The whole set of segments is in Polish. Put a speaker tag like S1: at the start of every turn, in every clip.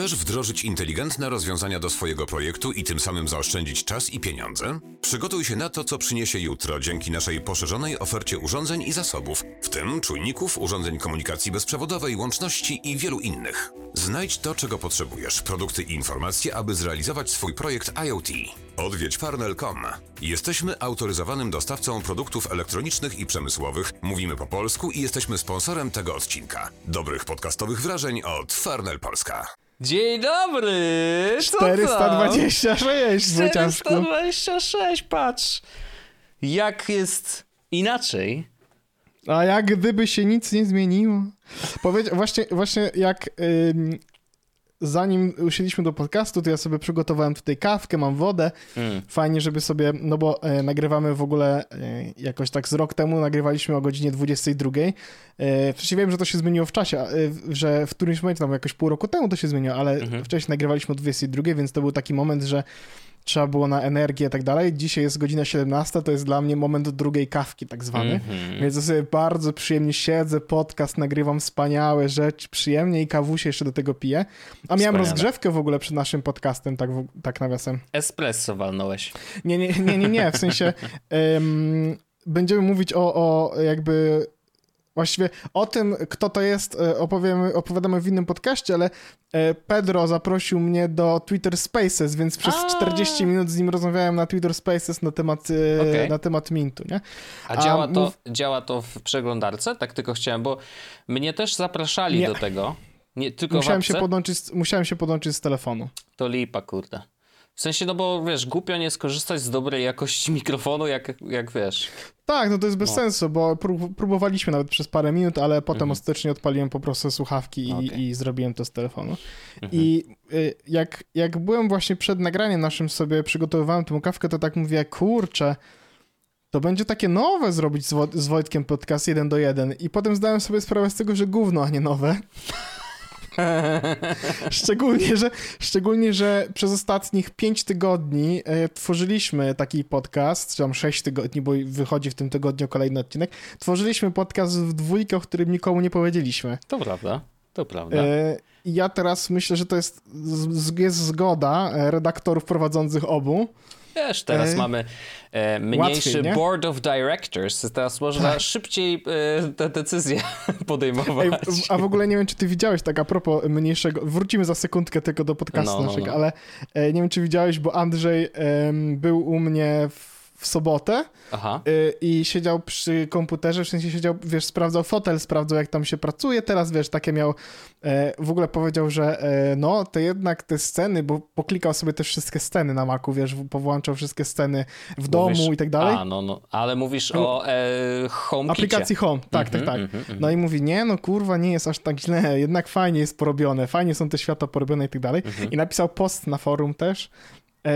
S1: Chcesz wdrożyć inteligentne rozwiązania do swojego projektu i tym samym zaoszczędzić czas i pieniądze? Przygotuj się na to, co przyniesie jutro dzięki naszej poszerzonej ofercie urządzeń i zasobów, w tym czujników, urządzeń komunikacji bezprzewodowej, łączności i wielu innych. Znajdź to, czego potrzebujesz, produkty i informacje, aby zrealizować swój projekt IoT. Odwiedź farnel.com. Jesteśmy autoryzowanym dostawcą produktów elektronicznych i przemysłowych, mówimy po polsku i jesteśmy sponsorem tego odcinka. Dobrych podcastowych wrażeń od Farnel Polska.
S2: Dzień dobry! Co
S3: 426, Wojciaszku.
S2: 426, patrz! Jak jest inaczej?
S3: A jak gdyby się nic nie zmieniło? Powiedz, właśnie, właśnie jak zanim usiedliśmy do podcastu, to ja sobie przygotowałem tutaj kawkę, mam wodę.
S2: Mm.
S3: Fajnie, żeby sobie, no bo e, nagrywamy w ogóle e, jakoś tak z rok temu, nagrywaliśmy o godzinie 22. E, wcześniej wiem, że to się zmieniło w czasie, e, że w którymś momencie, tam jakoś pół roku temu to się zmieniło, ale
S2: Mhm.
S3: wcześniej nagrywaliśmy o 22, więc to był taki moment, że trzeba było na energię i tak dalej. Dzisiaj jest godzina 17, to jest dla mnie moment drugiej kawki tak zwany.
S2: Mhm.
S3: Więc ja sobie bardzo przyjemnie siedzę, podcast nagrywam, wspaniałe rzeczy, przyjemnie i kawusie jeszcze do tego piję. A miałem
S2: Wspaniale.
S3: rozgrzewkę w ogóle przed naszym podcastem, tak, tak nawiasem.
S2: Espresso walnąłeś.
S3: Nie, nie, nie, nie, nie. w sensie em, będziemy mówić o, o jakby właściwie o tym, kto to jest, e, opowiemy, opowiadamy w innym podcaście, ale e, Pedro zaprosił mnie do Twitter Spaces, więc przez
S2: A.
S3: 40 minut z nim rozmawiałem na Twitter Spaces na temat, e,
S2: Okej.
S3: na temat Mintu, nie?
S2: A,
S3: A
S2: działa, to,
S3: mów-
S2: działa to w przeglądarce? Tak tylko chciałem, bo mnie też zapraszali
S3: Nie.
S2: do tego. Nie, tylko
S3: Musiałem się, podłączyć, z- musiałem się podłączyć z telefonu.
S2: To lipa, kurde. W sensie, no bo wiesz, głupio nie skorzystać z dobrej jakości mikrofonu, jak, jak wiesz.
S3: Tak, no to jest bez
S2: No.
S3: sensu, bo prób, próbowaliśmy nawet przez parę minut, ale potem
S2: Mhm.
S3: ostatecznie odpaliłem po prostu słuchawki i,
S2: Okej.
S3: i zrobiłem to z telefonu.
S2: Mhm.
S3: I y, jak, jak byłem właśnie przed nagraniem naszym sobie, przygotowywałem tą kawkę, to tak mówię, kurczę, to będzie takie nowe zrobić z, Wo- z Wojtkiem podcast jeden do jeden. I potem zdałem sobie sprawę z tego, że gówno, a nie nowe. Szczególnie, że, szczególnie, że przez ostatnich 5 tygodni e, tworzyliśmy taki podcast, czy tam 6 tygodni, bo wychodzi w tym tygodniu kolejny odcinek. Tworzyliśmy podcast w dwójkę, o którym nikomu nie powiedzieliśmy.
S2: To prawda, to prawda.
S3: E, I ja teraz myślę, że to jest, jest zgoda e, redaktorów prowadzących obu.
S2: Wiesz, teraz
S3: e,
S2: mamy mniejszy
S3: łatwiej,
S2: board of directors, teraz można szybciej e, te decyzje podejmować.
S3: Ej, a w ogóle nie wiem, czy ty widziałeś, tak a propos mniejszego, wrócimy za sekundkę tylko do podcastu
S2: No, no,
S3: naszego,
S2: no.
S3: ale e, nie wiem, czy widziałeś, bo Andrzej był u mnie w, w sobotę
S2: Aha.
S3: y, i siedział przy komputerze, w sensie siedział, wiesz, sprawdzał fotel, sprawdzał jak tam się pracuje, teraz wiesz, takie miał, e, w ogóle powiedział, że e, no, to jednak te sceny, bo poklikał sobie też wszystkie sceny na Macu, wiesz, powłączał wszystkie sceny w domu
S2: Mówisz-
S3: i tak dalej.
S2: A, no, no, ale mówisz o e, HomeKicie.
S3: Aplikacji Home, tak,
S2: Mhm,
S3: tak, tak.
S2: mhm, mhm.
S3: No i mówi, nie, no kurwa, nie jest aż tak źle, jednak fajnie jest porobione, fajnie są te światła porobione i tak dalej.
S2: Mhm.
S3: I napisał post na forum też,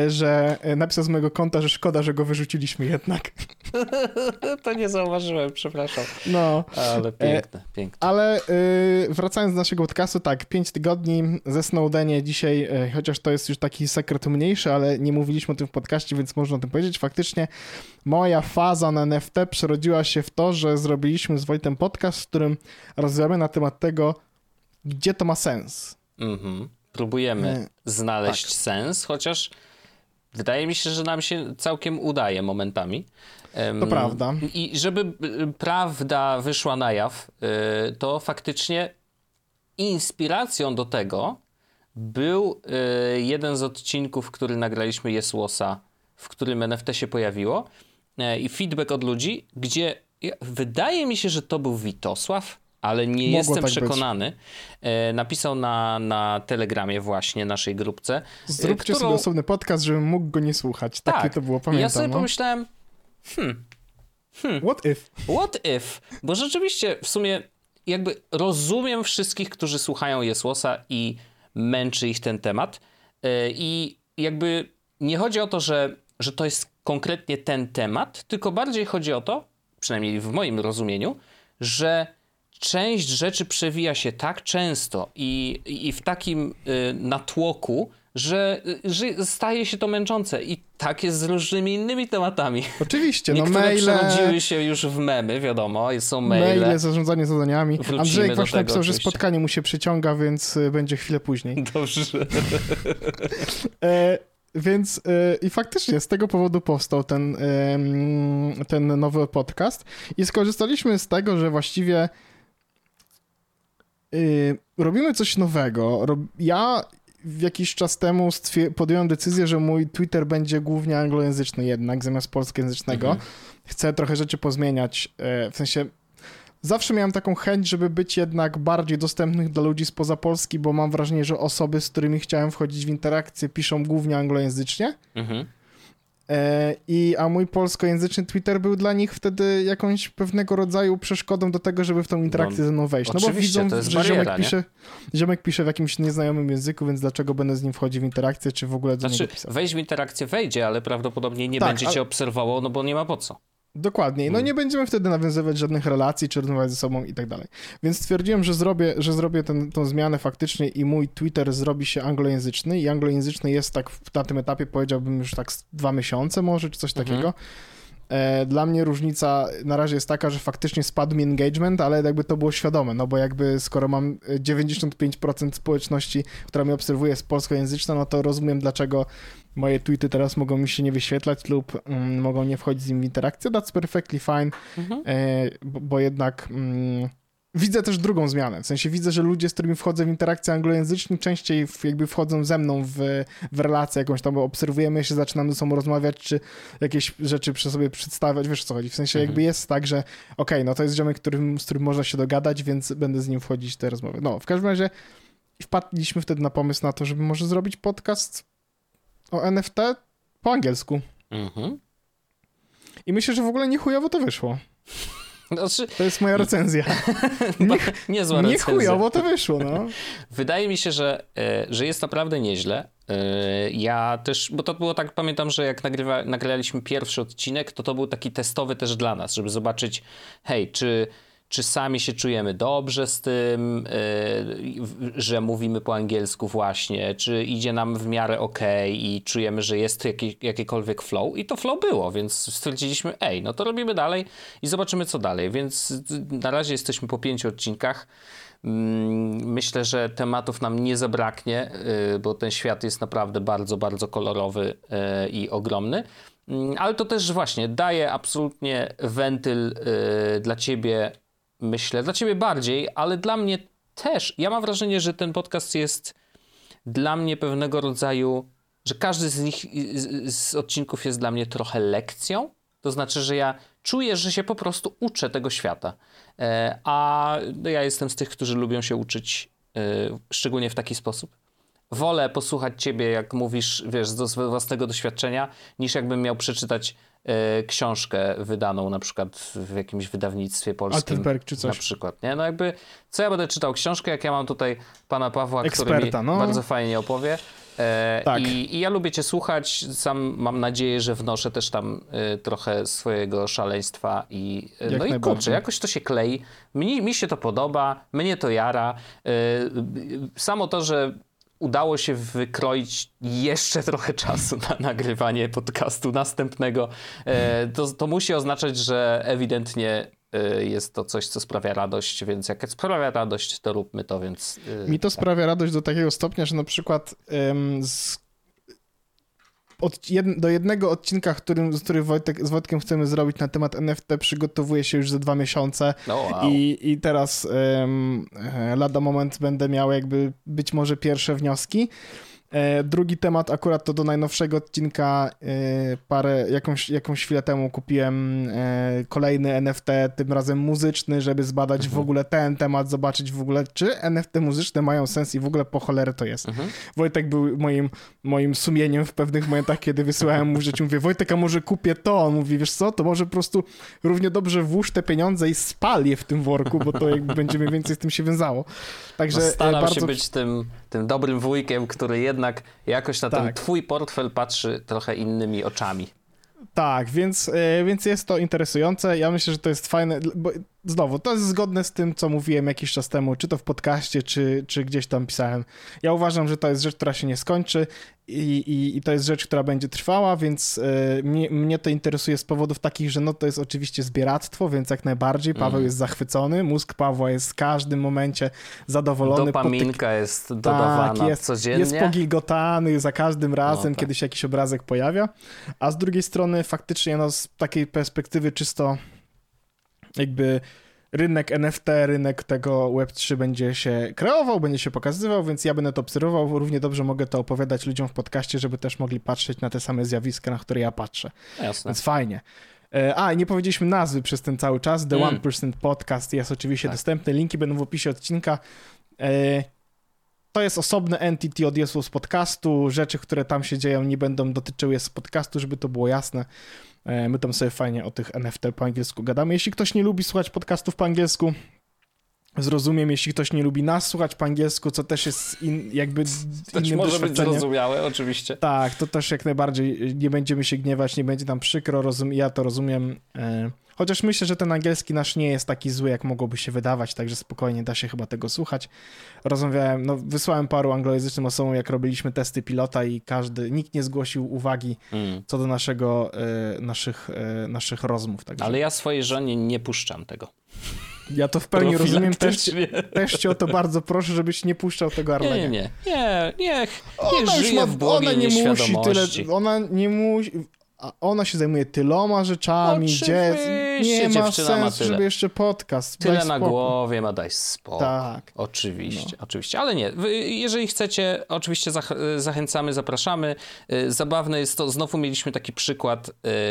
S3: że e, napisał z mojego konta, że szkoda, że go wyrzuciliśmy jednak.
S2: To nie zauważyłem, przepraszam.
S3: No,
S2: Ale piękne, piękne.
S3: ale y, wracając do naszego podcastu, tak, 5 tygodni ze Snowdenie dzisiaj, y, chociaż to jest już taki sekret mniejszy, ale nie mówiliśmy o tym w podcaście, więc można o tym powiedzieć. Faktycznie moja faza na NFT przerodziła się w to, że zrobiliśmy z Wojtem podcast, w którym rozmawiamy na temat tego, gdzie to ma sens.
S2: Mhm. Próbujemy
S3: E,
S2: znaleźć
S3: tak.
S2: sens, chociaż wydaje mi się, że nam się całkiem udaje momentami.
S3: To prawda.
S2: I żeby y, prawda wyszła na jaw, y, to faktycznie inspiracją do tego był y, jeden z odcinków, który nagraliśmy Jesłosa, w którym NFT się pojawiło e, i feedback od ludzi, gdzie wydaje mi się, że to był Witosław, ale nie
S3: Mogło
S2: jestem
S3: tak być.
S2: przekonany. E, napisał na, na Telegramie właśnie naszej grupce. e,
S3: Zróbcie
S2: którą-
S3: sobie osobny podcast, żebym mógł go nie słuchać. Takie
S2: tak,
S3: to było, pamiętam.
S2: ja sobie
S3: no.
S2: pomyślałem,
S3: What if?
S2: What if? Bo rzeczywiście w sumie jakby rozumiem wszystkich, którzy słuchają Jesłosa i męczy ich ten temat. Yy, I jakby nie chodzi o to, że, że to jest konkretnie ten temat, tylko bardziej chodzi o to, przynajmniej w moim rozumieniu, że część rzeczy przewija się tak często i, i w takim y, natłoku, że, że staje się to męczące. I tak jest z różnymi innymi tematami.
S3: Oczywiście, no
S2: Niektóre
S3: maile...
S2: przerodziły się już w memy, wiadomo, są maile.
S3: Maile, zarządzanie zadaniami.
S2: Wrócimy
S3: Andrzej
S2: do
S3: właśnie napisał, że
S2: oczywiście.
S3: spotkanie mu się przyciąga, więc y, będzie chwilę później.
S2: Dobrze.
S3: E, więc e, i faktycznie z tego powodu powstał ten, em, ten nowy podcast i skorzystaliśmy z tego, że właściwie y, robimy coś nowego. Rob, ja w jakiś czas temu podjąłem decyzję, że mój Twitter będzie głównie anglojęzyczny jednak zamiast polskojęzycznego.
S2: Mhm.
S3: Chcę trochę rzeczy pozmieniać, e, w sensie zawsze miałem taką chęć, żeby być jednak bardziej dostępnych dla ludzi spoza Polski, bo mam wrażenie, że osoby, z którymi chciałem wchodzić w interakcję, piszą głównie anglojęzycznie.
S2: Mhm.
S3: E, I, a mój polskojęzyczny Twitter był dla nich wtedy jakąś pewnego rodzaju przeszkodą do tego, żeby w tą interakcję
S2: No,
S3: ze mną wejść. No bo widzą, że
S2: bariera,
S3: ziomek
S2: nie?
S3: pisze, ziomek pisze w jakimś nieznajomym języku, więc dlaczego będę z nim wchodził w interakcję, czy w ogóle do
S2: Znaczy,
S3: niego pisał.
S2: wejść w interakcję wejdzie, ale prawdopodobnie nie
S3: Tak,
S2: będzie cię
S3: ale-
S2: obserwował, no bo nie ma po co.
S3: Dokładnie. No
S2: Mm.
S3: nie będziemy wtedy nawiązywać żadnych relacji, czy rozmawiać ze sobą i tak dalej. Więc stwierdziłem, że zrobię, że zrobię ten, tą zmianę faktycznie i mój Twitter zrobi się anglojęzyczny i anglojęzyczny jest tak w- na tym etapie powiedziałbym już tak dwa miesiące może, czy coś
S2: Mhm.
S3: takiego. E, Dla mnie różnica na razie jest taka, że faktycznie spadł mi engagement, ale jakby to było świadome, no bo jakby skoro mam e, 95% społeczności, która mnie obserwuje jest polskojęzyczna, no to rozumiem dlaczego moje tweety teraz mogą mi się nie wyświetlać lub mm, mogą nie wchodzić z nim w interakcję. That's perfectly fine,
S2: Mhm.
S3: e, bo, bo jednak mm, widzę też drugą zmianę. W sensie widzę, że ludzie, z którymi wchodzę w interakcję anglojęzyczną, częściej w, jakby wchodzą ze mną w, w relację jakąś tam, bo obserwujemy się, zaczynamy ze sobą rozmawiać, czy jakieś rzeczy przy sobie przedstawiać, wiesz o co chodzi. W sensie
S2: Mhm.
S3: jakby jest tak, że okej, no to jest ziomek, którym, z którym można się dogadać, więc będę z nim wchodzić w te rozmowy. No, w każdym razie wpadliśmy wtedy na pomysł na to, żeby może zrobić podcast o NFT po angielsku.
S2: Mhm.
S3: I myślę, że w ogóle nie chujowo to wyszło.
S2: Znaczy,
S3: To jest moja recenzja.
S2: nie, niezła
S3: Nie
S2: recenzja.
S3: chujowo to wyszło, no.
S2: Wydaje mi się, że, e, że jest naprawdę nieźle. E, Ja też, bo to było tak, pamiętam, że jak nagrywa, nagraliśmy pierwszy odcinek, to to był taki testowy też dla nas, żeby zobaczyć, hej, czy, czy sami się czujemy dobrze z tym, w- że mówimy po angielsku właśnie, czy idzie nam w miarę ok i czujemy, że jest jakie, jakiekolwiek flow. I to flow było, więc stwierdziliśmy, ej, no to robimy dalej i zobaczymy, co dalej. Więc y, na razie jesteśmy po pięciu odcinkach. Mm, Myślę, że tematów nam nie zabraknie, y, bo ten świat jest naprawdę bardzo, bardzo kolorowy y, i ogromny. Mm, Ale to też właśnie daje absolutnie wentyl y, dla ciebie, myślę, dla ciebie bardziej, ale dla mnie też. Ja mam wrażenie, że ten podcast jest dla mnie pewnego rodzaju, że każdy z nich, z, odcinków jest dla mnie trochę lekcją. To znaczy, że ja czuję, że się po prostu uczę tego świata. E, a ja jestem z tych, którzy lubią się uczyć, e, szczególnie w taki sposób. Wolę posłuchać ciebie, jak mówisz, wiesz, z własnego doświadczenia, niż jakbym miał przeczytać książkę wydaną na przykład w jakimś wydawnictwie polskim.
S3: Altenberg czy coś.
S2: Na przykład, nie? No jakby, co ja będę czytał książkę, jak ja mam tutaj pana Pawła, który
S3: Eksperta,
S2: mi
S3: no.
S2: bardzo fajnie opowie. E,
S3: Tak.
S2: i, I ja lubię cię słuchać, sam mam nadzieję, że wnoszę też tam e, trochę swojego szaleństwa i e,
S3: Jak
S2: no i kurczę, jakoś to się klei. Mi, mi się to podoba, mnie to jara. E, samo to, że udało się wykroić jeszcze trochę czasu na nagrywanie podcastu następnego, e, to, to musi oznaczać, że ewidentnie e, jest to coś, co sprawia radość, więc jak sprawia radość, to róbmy to, więc... e,
S3: Mi to sprawia radość do takiego stopnia, że na przykład em, z, od jed, do jednego odcinka, którym, z którym Wojtek, z Wojtkiem chcemy zrobić na temat NFT, przygotowuję się już za dwa miesiące.
S2: No wow.
S3: I, I teraz e, lada moment będę miał jakby być może pierwsze wnioski. E, drugi temat, akurat to do najnowszego odcinka e, parę, jakąś, jakąś chwilę temu kupiłem e, kolejny NFT, tym razem muzyczny, żeby zbadać
S2: Mhm.
S3: w ogóle ten temat, zobaczyć w ogóle, czy NFT muzyczne mają sens i w ogóle po cholerę to jest.
S2: Mhm.
S3: Wojtek był moim, moim sumieniem w pewnych momentach, kiedy wysyłałem mu rzeczy. Mówię, Wojtek, a może kupię to? On mówi, wiesz co, to może po prostu równie dobrze włóż te pieniądze i spal je w tym worku, bo to jakby będzie mniej więcej z tym się wiązało. Także
S2: No, staram
S3: bardzo...
S2: się być tym, tym dobrym wujkiem, który jednak jakoś na ten
S3: Tak.
S2: twój portfel patrzy trochę innymi oczami.
S3: Tak, więc, e, więc jest to interesujące. Ja myślę, że to jest fajne, bo znowu, to jest zgodne z tym, co mówiłem jakiś czas temu, czy to w podcaście, czy, czy gdzieś tam pisałem. Ja uważam, że to jest rzecz, która się nie skończy i, i, i to jest rzecz, która będzie trwała, więc y, mnie, mnie, to interesuje z powodów takich, że no to jest oczywiście zbieractwo, więc jak najbardziej Paweł mm. jest zachwycony, mózg Pawła jest w każdym momencie zadowolony.
S2: Dopaminka jest dodawana tak, jest, codziennie.
S3: Jest pogilgotany za każdym razem, no, tak. kiedy się jakiś obrazek pojawia, a z drugiej strony faktycznie no, z takiej perspektywy czysto jakby rynek NFT, rynek tego Web3 będzie się kreował, będzie się pokazywał, więc ja będę to obserwował. Równie dobrze mogę to opowiadać ludziom w podcaście, żeby też mogli patrzeć na te same zjawiska, na które ja patrzę.
S2: Jasne.
S3: Więc fajnie. E, a, nie powiedzieliśmy nazwy przez ten cały czas. The mm. 1% Podcast jest oczywiście tak. dostępny. Linki będą w opisie odcinka. E, to jest osobny entity od z Podcastu. Rzeczy, które tam się dzieją, nie będą dotyczyły z Podcastu, żeby to było jasne. E, my tam sobie fajnie o tych NFT po angielsku gadamy. Jeśli ktoś nie lubi słuchać podcastów po angielsku, zrozumiem, jeśli ktoś nie lubi nas słuchać po angielsku, co też jest in, jakby
S2: też innym może być zrozumiałe, oczywiście.
S3: Tak, to też jak najbardziej nie będziemy się gniewać, nie będzie nam przykro, rozum, ja to rozumiem. Chociaż myślę, że ten angielski nasz nie jest taki zły, jak mogłoby się wydawać, także spokojnie da się chyba tego słuchać. Rozmawiałem, no wysłałem paru anglojęzycznym osobom, jak robiliśmy testy pilota i każdy, nikt nie zgłosił uwagi mm. co do naszego, e, naszych, e, naszych rozmów.
S2: Także. Ale ja swojej żonie nie puszczam tego.
S3: Ja to w pełni rozumiem. Też, też cię o to bardzo proszę, żebyś nie puszczał tego Arlenia.
S2: Nie, nie, nie. Niech, niech żyje ma, w ona nie musi tyle,
S3: Ona nie musi... Ona się zajmuje tyloma rzeczami,
S2: gdzie
S3: nie ma sensu, żeby jeszcze podcast.
S2: Tyle na głowie ma daj spokój. Tak. Oczywiście, no. oczywiście. Ale nie, jeżeli chcecie, oczywiście zach zachęcamy, zapraszamy. Y, zabawne jest to, znowu mieliśmy taki przykład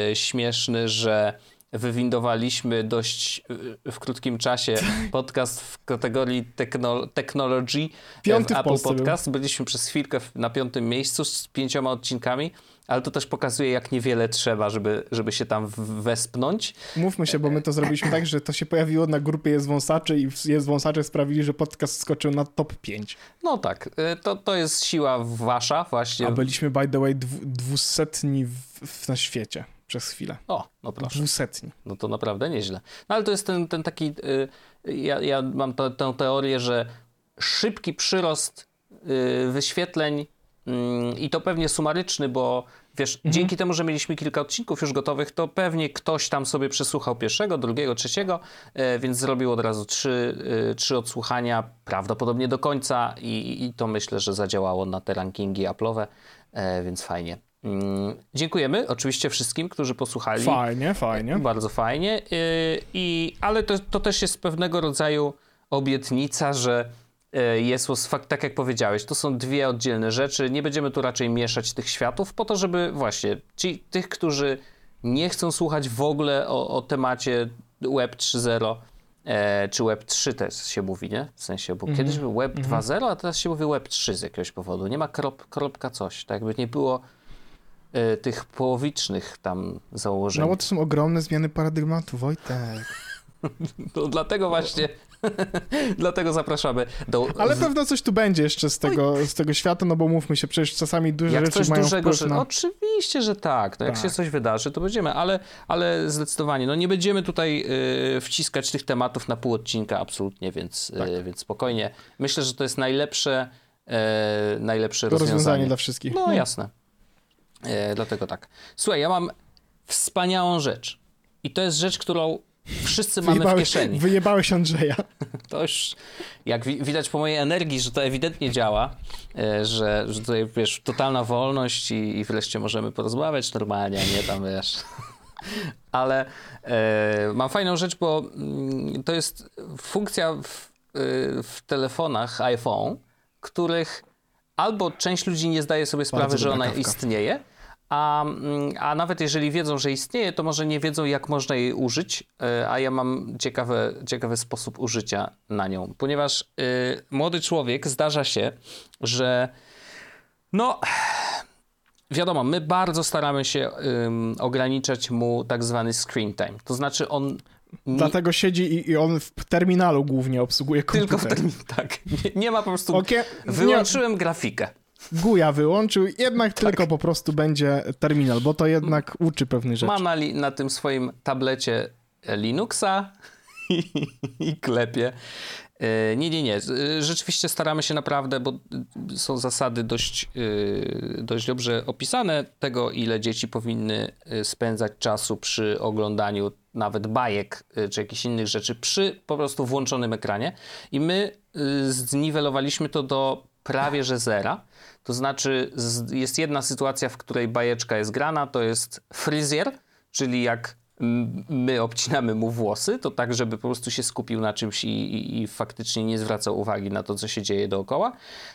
S2: yy, śmieszny, że wywindowaliśmy dość y, w krótkim czasie podcast w kategorii techno technology
S3: Piąty
S2: w
S3: Apple
S2: Podcast. Był. Byliśmy przez chwilkę na piątym miejscu z pięcioma odcinkami, ale to też pokazuje, jak niewiele trzeba, żeby, żeby się tam wespnąć.
S3: Mówmy się, bo my to zrobiliśmy tak, że to się pojawiło na grupie Jest Wąsaczy i Jest Wąsacze sprawili, że podcast skoczył na top 5.
S2: No tak, y, to, to jest siła wasza właśnie.
S3: A byliśmy, by the way, dwusetni w, w, na świecie przez chwilę.
S2: O, no proszę.
S3: Dwusetni.
S2: No to naprawdę nieźle. No ale to jest ten, ten taki, y, ja, ja mam tę teorię, że szybki przyrost y, wyświetleń y, i to pewnie sumaryczny, bo wiesz, mhm. dzięki temu, że mieliśmy kilka odcinków już gotowych, to pewnie ktoś tam sobie przesłuchał pierwszego, drugiego, trzeciego, y, więc zrobił od razu trzy, y, trzy odsłuchania, prawdopodobnie do końca i, i to myślę, że zadziałało na te rankingi Apple'owe, y, więc fajnie. Mm, dziękujemy oczywiście wszystkim, którzy posłuchali.
S3: Fajnie, fajnie.
S2: Bardzo fajnie. Y, I, ale to, to też jest pewnego rodzaju obietnica, że y, jest fakt, tak jak powiedziałeś, to są dwie oddzielne rzeczy. Nie będziemy tu raczej mieszać tych światów, po to, żeby właśnie ci, tych, którzy nie chcą słuchać w ogóle o, o temacie Web 3.0, e, czy Web 3 też się mówi, nie? W sensie, bo mm -hmm. kiedyś był Web mm -hmm. 2.0, a teraz się mówi Web 3 z jakiegoś powodu. Nie ma krop, kropka coś, tak jakby nie było tych połowicznych tam założeń.
S3: No bo to są ogromne zmiany paradygmatu, Wojtek.
S2: no dlatego właśnie Dlatego zapraszamy do...
S3: Ale pewno coś tu będzie jeszcze z tego, z tego świata, no bo mówmy się, przecież czasami duże Jak rzeczy coś mają dużego,
S2: że...
S3: na...
S2: Oczywiście, że tak. No jak tak. się coś wydarzy, to będziemy, ale, ale zdecydowanie, no nie będziemy tutaj y, wciskać tych tematów na pół odcinka, absolutnie, więc, tak. y, więc spokojnie. Myślę, że to jest najlepsze, y, najlepsze to rozwiązanie. rozwiązanie
S3: dla wszystkich.
S2: No, no. jasne. E, dlatego tak. Słuchaj, ja mam wspaniałą rzecz. I to jest rzecz, którą wszyscy mamy w kieszeni.
S3: Wyjebałeś Andrzeja.
S2: To już, jak wi widać po mojej energii, że to ewidentnie działa, e, że, że tutaj, wiesz, totalna wolność i, i wreszcie możemy porozmawiać normalnie, a nie tam, wiesz... Ale e, mam fajną rzecz, bo mm, to jest funkcja w, e, w telefonach iPhone, których albo część ludzi nie zdaje sobie sprawy, Bardzo że ona kawka. istnieje, a, mm, a nawet jeżeli wiedzą, że istnieje, to może nie wiedzą, jak można jej użyć, e, a ja mam ciekawy, ciekawy sposób użycia na nią, ponieważ y, młody człowiek zdarza się, że no wiadomo, my bardzo staramy się ograniczać mu tak zwany screen time. To znaczy on.
S3: Dlatego siedzi i, i, on w terminalu głównie obsługuje komputer.
S2: Tylko w terminalu, tak. Nie, nie, ma po prostu. Okay. Wyłączyłem nie. grafikę.
S3: Guja wyłączył, jednak tak. tylko po prostu będzie terminal, bo to jednak uczy pewnych rzeczy.
S2: Ma na, li, na tym swoim tablecie Linuxa i klepie. E, nie, nie, nie. Rzeczywiście staramy się naprawdę, bo są zasady dość, dość dobrze opisane tego, ile dzieci powinny spędzać czasu przy oglądaniu nawet bajek czy jakichś innych rzeczy przy po prostu włączonym ekranie. I my zniwelowaliśmy to do prawie że zera. To znaczy jest jedna sytuacja, w której bajeczka jest grana, to jest fryzjer, czyli jak my obcinamy mu włosy, to tak, żeby po prostu się skupił na czymś i, i, i, faktycznie nie zwracał uwagi na to, co się dzieje dookoła.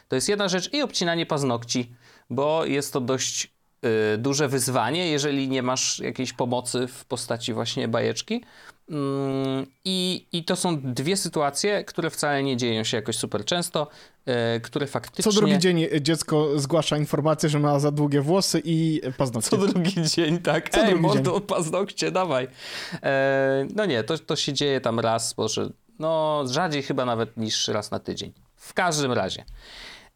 S2: To jest jedna rzecz i obcinanie paznokci, bo jest to dość y, duże wyzwanie, jeżeli nie masz jakiejś pomocy w postaci właśnie bajeczki. Mm, I, I to są dwie sytuacje, które wcale nie dzieją się jakoś super często, e, które faktycznie...
S3: Co drugi dzień dziecko zgłasza informację, że ma za długie włosy i paznokcie.
S2: Co drugi dzień, tak. Co Ej, drugi mordo, dzień. paznokcie, dawaj. E, no nie, to, to się dzieje tam raz, może, no rzadziej chyba nawet niż raz na tydzień. W każdym razie.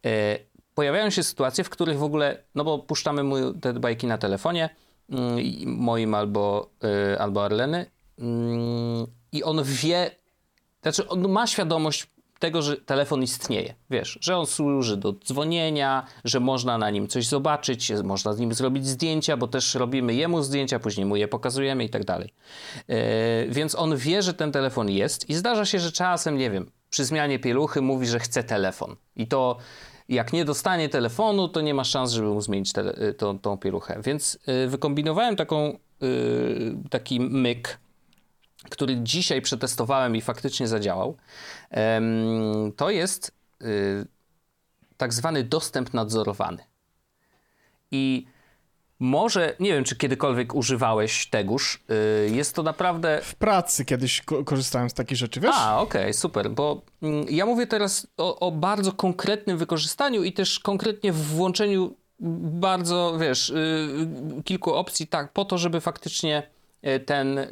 S2: E, pojawiają się sytuacje, w których w ogóle, no bo puszczamy mu te bajki na telefonie, mm, moim albo, e, albo Arleny i on wie, znaczy on ma świadomość tego, że telefon istnieje. Wiesz, że on służy do dzwonienia, że można na nim coś zobaczyć, można z nim zrobić zdjęcia, bo też robimy jemu zdjęcia, później mu je pokazujemy i tak dalej. Yy, więc on wie, że ten telefon jest i zdarza się, że czasem, nie wiem, przy zmianie pieluchy mówi, że chce telefon. I to jak nie dostanie telefonu, to nie ma szans, żeby mu zmienić te, y, tą, tą pieluchę. Więc yy, wykombinowałem taką, taki myk, który dzisiaj przetestowałem i faktycznie zadziałał, to jest y, tak zwany dostęp nadzorowany. I może, nie wiem, czy kiedykolwiek używałeś tegoż. Y, jest to naprawdę.
S3: W pracy kiedyś korzystałem z takich rzeczy, wiesz?
S2: A, okej, okay, super. Bo mm, ja mówię teraz o, o, bardzo konkretnym wykorzystaniu i też konkretnie w włączeniu bardzo, wiesz, y, kilku opcji, tak, po to, żeby faktycznie ten, e,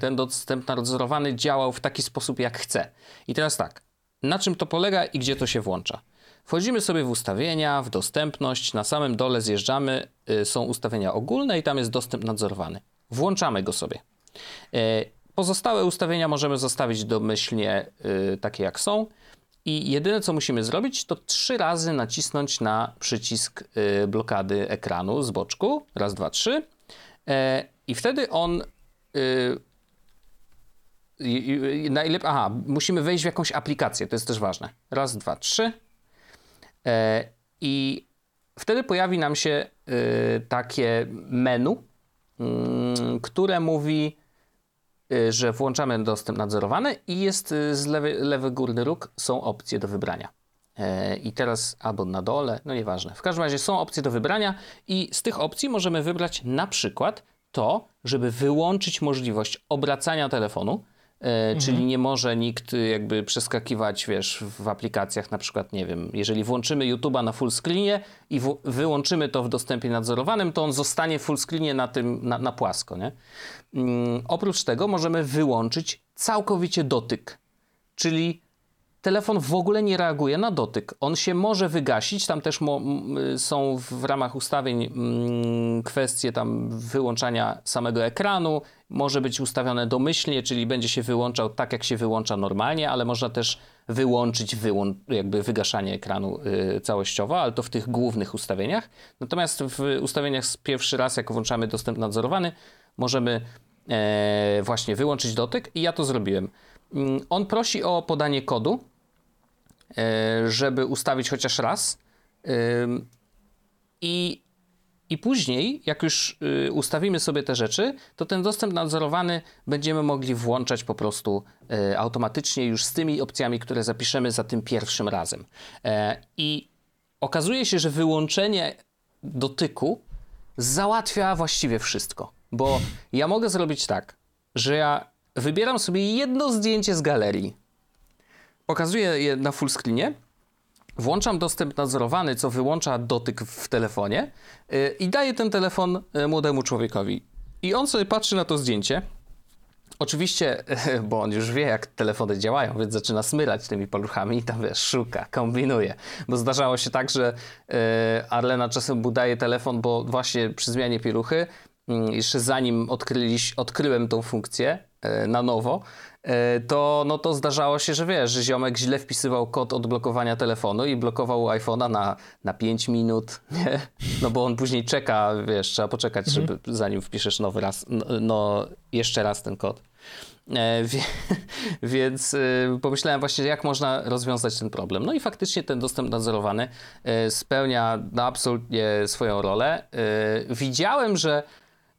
S2: ten dostęp nadzorowany działał w taki sposób, jak chce. I teraz tak, na czym to polega i gdzie to się włącza? Wchodzimy sobie w ustawienia, w dostępność, na samym dole zjeżdżamy, e, są ustawienia ogólne i tam jest dostęp nadzorowany. Włączamy go sobie. Pozostałe ustawienia możemy zostawić domyślnie takie jak są. I jedyne co musimy zrobić, to trzy razy nacisnąć na przycisk blokady ekranu z boczku. Raz, dwa, trzy. I wtedy on. Yy, najlepiej. Aha, musimy wejść w jakąś aplikację, to jest też ważne. Raz, dwa, trzy. E, I wtedy pojawi nam się y, takie menu, y, które mówi, y, że włączamy dostęp nadzorowany i jest y, z lewy, lewy górny róg są opcje do wybrania. E, I teraz albo na dole, no nieważne. W każdym razie są opcje do wybrania i z tych opcji możemy wybrać na przykład to, żeby wyłączyć możliwość obracania telefonu, e, mhm. czyli nie może nikt jakby przeskakiwać, wiesz, w aplikacjach na przykład, nie wiem, jeżeli włączymy YouTube'a na full screenie i wyłączymy to w dostępie nadzorowanym, to on zostanie full screenie na tym, na, na płasko, nie? Mm, oprócz tego możemy wyłączyć całkowicie dotyk, czyli telefon w ogóle nie reaguje na dotyk. On się może wygasić, tam też są w ramach ustawień mm, kwestie tam wyłączania samego ekranu, może być ustawione domyślnie, czyli będzie się wyłączał tak, jak się wyłącza normalnie, ale można też wyłączyć wyłą jakby wygaszanie ekranu y, całościowo, ale to w tych głównych ustawieniach. Natomiast w ustawieniach pierwszy raz, jak włączamy dostęp nadzorowany, możemy e, właśnie wyłączyć dotyk i ja to zrobiłem. Mm, on prosi o podanie kodu, żeby ustawić chociaż raz. I, I później, jak już y, ustawimy sobie te rzeczy, to ten dostęp nadzorowany będziemy mogli włączać po prostu e, automatycznie już z tymi opcjami, które zapiszemy za tym pierwszym razem. E, I okazuje się, że wyłączenie dotyku załatwia właściwie wszystko. Bo ja mogę zrobić tak, że ja wybieram sobie jedno zdjęcie z galerii, Pokazuję je na full screenie. Włączam dostęp nadzorowany, co wyłącza dotyk w telefonie yy, i daję ten telefon yy, młodemu człowiekowi. I on sobie patrzy na to zdjęcie. Oczywiście, bo on już wie, jak telefony działają, więc zaczyna smyrać tymi paluchami i tam wiesz, szuka, kombinuje. Bo zdarzało się tak, że y, Arlena czasem budaje telefon, bo właśnie przy zmianie pieluchy, mm, jeszcze zanim odkryliś, odkryłem tą funkcję, na nowo, e, to, no to zdarzało się, że wiesz, że ziomek źle wpisywał kod odblokowania telefonu i blokował iPhone'a na, na 5 minut, nie? No bo on później czeka, wiesz, trzeba poczekać, żeby, zanim wpiszesz nowy raz, no, no jeszcze raz ten kod. E, wie, więc e, pomyślałem właśnie, jak można rozwiązać ten problem. No i faktycznie ten dostęp nadzorowany e, spełnia no, absolutnie swoją rolę. E, widziałem, że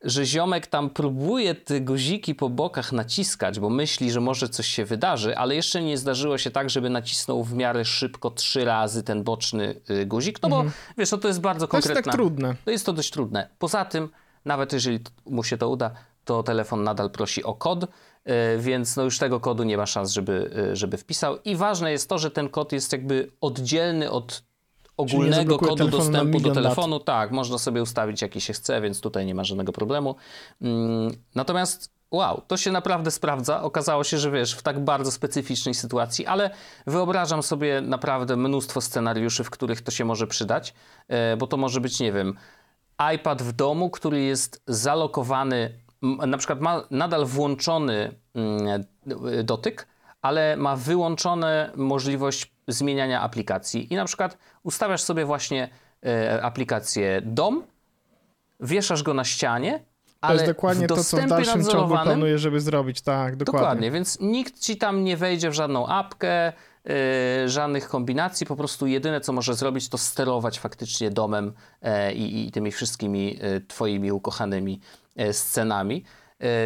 S2: że ziomek tam próbuje te guziki po bokach naciskać, bo myśli, że może coś się wydarzy, ale jeszcze nie zdarzyło się tak, żeby nacisnął w miarę szybko trzy razy ten boczny y, guzik, no bo wiesz, no to jest bardzo
S3: To jest tak trudne.
S2: To jest to dość trudne. Poza tym, nawet jeżeli mu się to uda, to telefon nadal prosi o kod, y, więc no już tego kodu nie ma szans, żeby, y, żeby wpisał. I ważne jest to, że ten kod jest jakby oddzielny od ogólnego kodu
S3: telefonu
S2: dostępu do
S3: milion lat.
S2: telefonu. Tak, można sobie ustawić jaki się chce, więc tutaj nie ma żadnego problemu. Mm, Natomiast wow, to się naprawdę sprawdza. Okazało się, że wiesz, w tak bardzo specyficznej sytuacji, ale wyobrażam sobie naprawdę mnóstwo scenariuszy, w których to się może przydać, e, bo to może być, nie wiem, iPad w domu, który jest zalokowany, na przykład ma nadal włączony mm, dotyk, ale ma wyłączone możliwość zmieniania aplikacji. I na przykład ustawiasz sobie właśnie e, aplikację dom, wieszasz go na ścianie,
S3: To
S2: ale
S3: jest dokładnie to, co w dalszym ciągu planuję, żeby zrobić. Tak, dokładnie.
S2: Dokładnie, więc nikt ci tam nie wejdzie w żadną apkę, yy, żadnych kombinacji, po prostu jedyne co może zrobić to sterować faktycznie domem e, i, tymi wszystkimi e, twoimi ukochanymi e, scenami.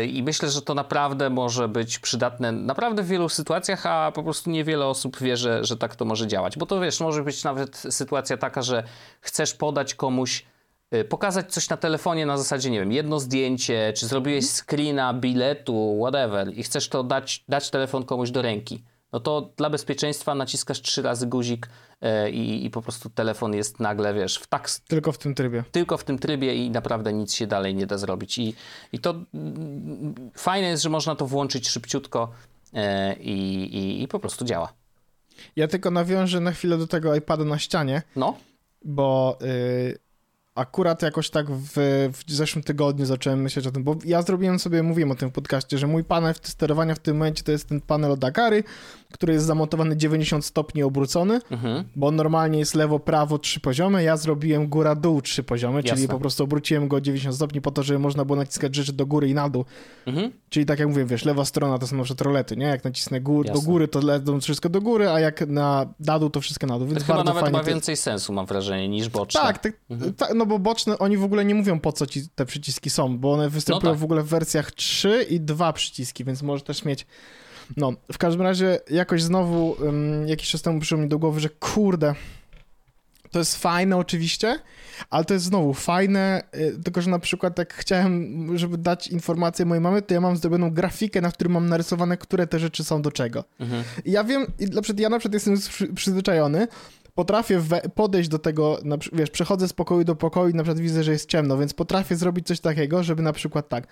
S2: I myślę, że to naprawdę może być przydatne naprawdę w wielu sytuacjach, a po prostu niewiele osób wie, że, że tak to może działać. Bo to wiesz, może być nawet sytuacja taka, że chcesz podać komuś y, pokazać coś na telefonie na zasadzie, nie wiem, jedno zdjęcie, czy zrobiłeś screena biletu, whatever i chcesz to dać, dać telefon komuś do ręki, no to dla bezpieczeństwa naciskasz trzy razy guzik e, i, i po prostu telefon jest nagle, wiesz, w tak,
S3: Tylko w tym trybie.
S2: tylko w tym trybie i naprawdę nic się dalej nie da zrobić. I, i to mm, fajne jest, że można to włączyć szybciutko e, i, i, i po prostu działa.
S3: Ja tylko nawiążę na chwilę do tego iPada na ścianie,
S2: No,
S3: bo y, akurat jakoś tak w, w zeszłym tygodniu zacząłem myśleć o tym, bo ja zrobiłem sobie, mówiłem o tym w podcaście, że mój panel sterowania w tym momencie to jest ten panel od Agary, który jest zamontowany 90 stopni obrócony,
S2: mhm.
S3: bo normalnie jest lewo, prawo trzy poziomy, ja zrobiłem góra, dół trzy poziomy, czyli
S2: Jasne.
S3: po prostu obróciłem go 90 stopni po to, żeby można było naciskać rzeczy do góry i na dół.
S2: Mhm.
S3: Czyli tak jak mówiłem, wiesz, lewa strona to są na przykład rolety, nie? Jak nacisnę gór, do góry, to lecą wszystko do góry, a jak na, na dół, to wszystko na dół, więc
S2: to chyba
S3: bardzo
S2: nawet
S3: fajnie.
S2: ma więcej sensu, mam wrażenie, niż boczne.
S3: Tak, tak,
S2: Mhm.
S3: tak, no bo boczne, oni w ogóle nie mówią po co ci te przyciski są, bo one występują
S2: tak.
S3: w ogóle w wersjach 3 i 2 przyciski, więc możesz też mieć... No, w każdym razie jakoś znowu um, jakiś czas temu przyszło mi do głowy, że kurde, to jest fajne oczywiście, ale to jest znowu fajne, y, tylko że na przykład jak chciałem, żeby dać informację mojej mamy, to ja mam zrobioną grafikę, na której mam narysowane, które te rzeczy są do czego.
S2: Mhm.
S3: I ja wiem, i na przykład ja na przykład jestem przy, przyzwyczajony, potrafię we, podejść do tego, na, wiesz, przechodzę z pokoju do pokoju i na przykład widzę, że jest ciemno, więc potrafię zrobić coś takiego, żeby na przykład tak,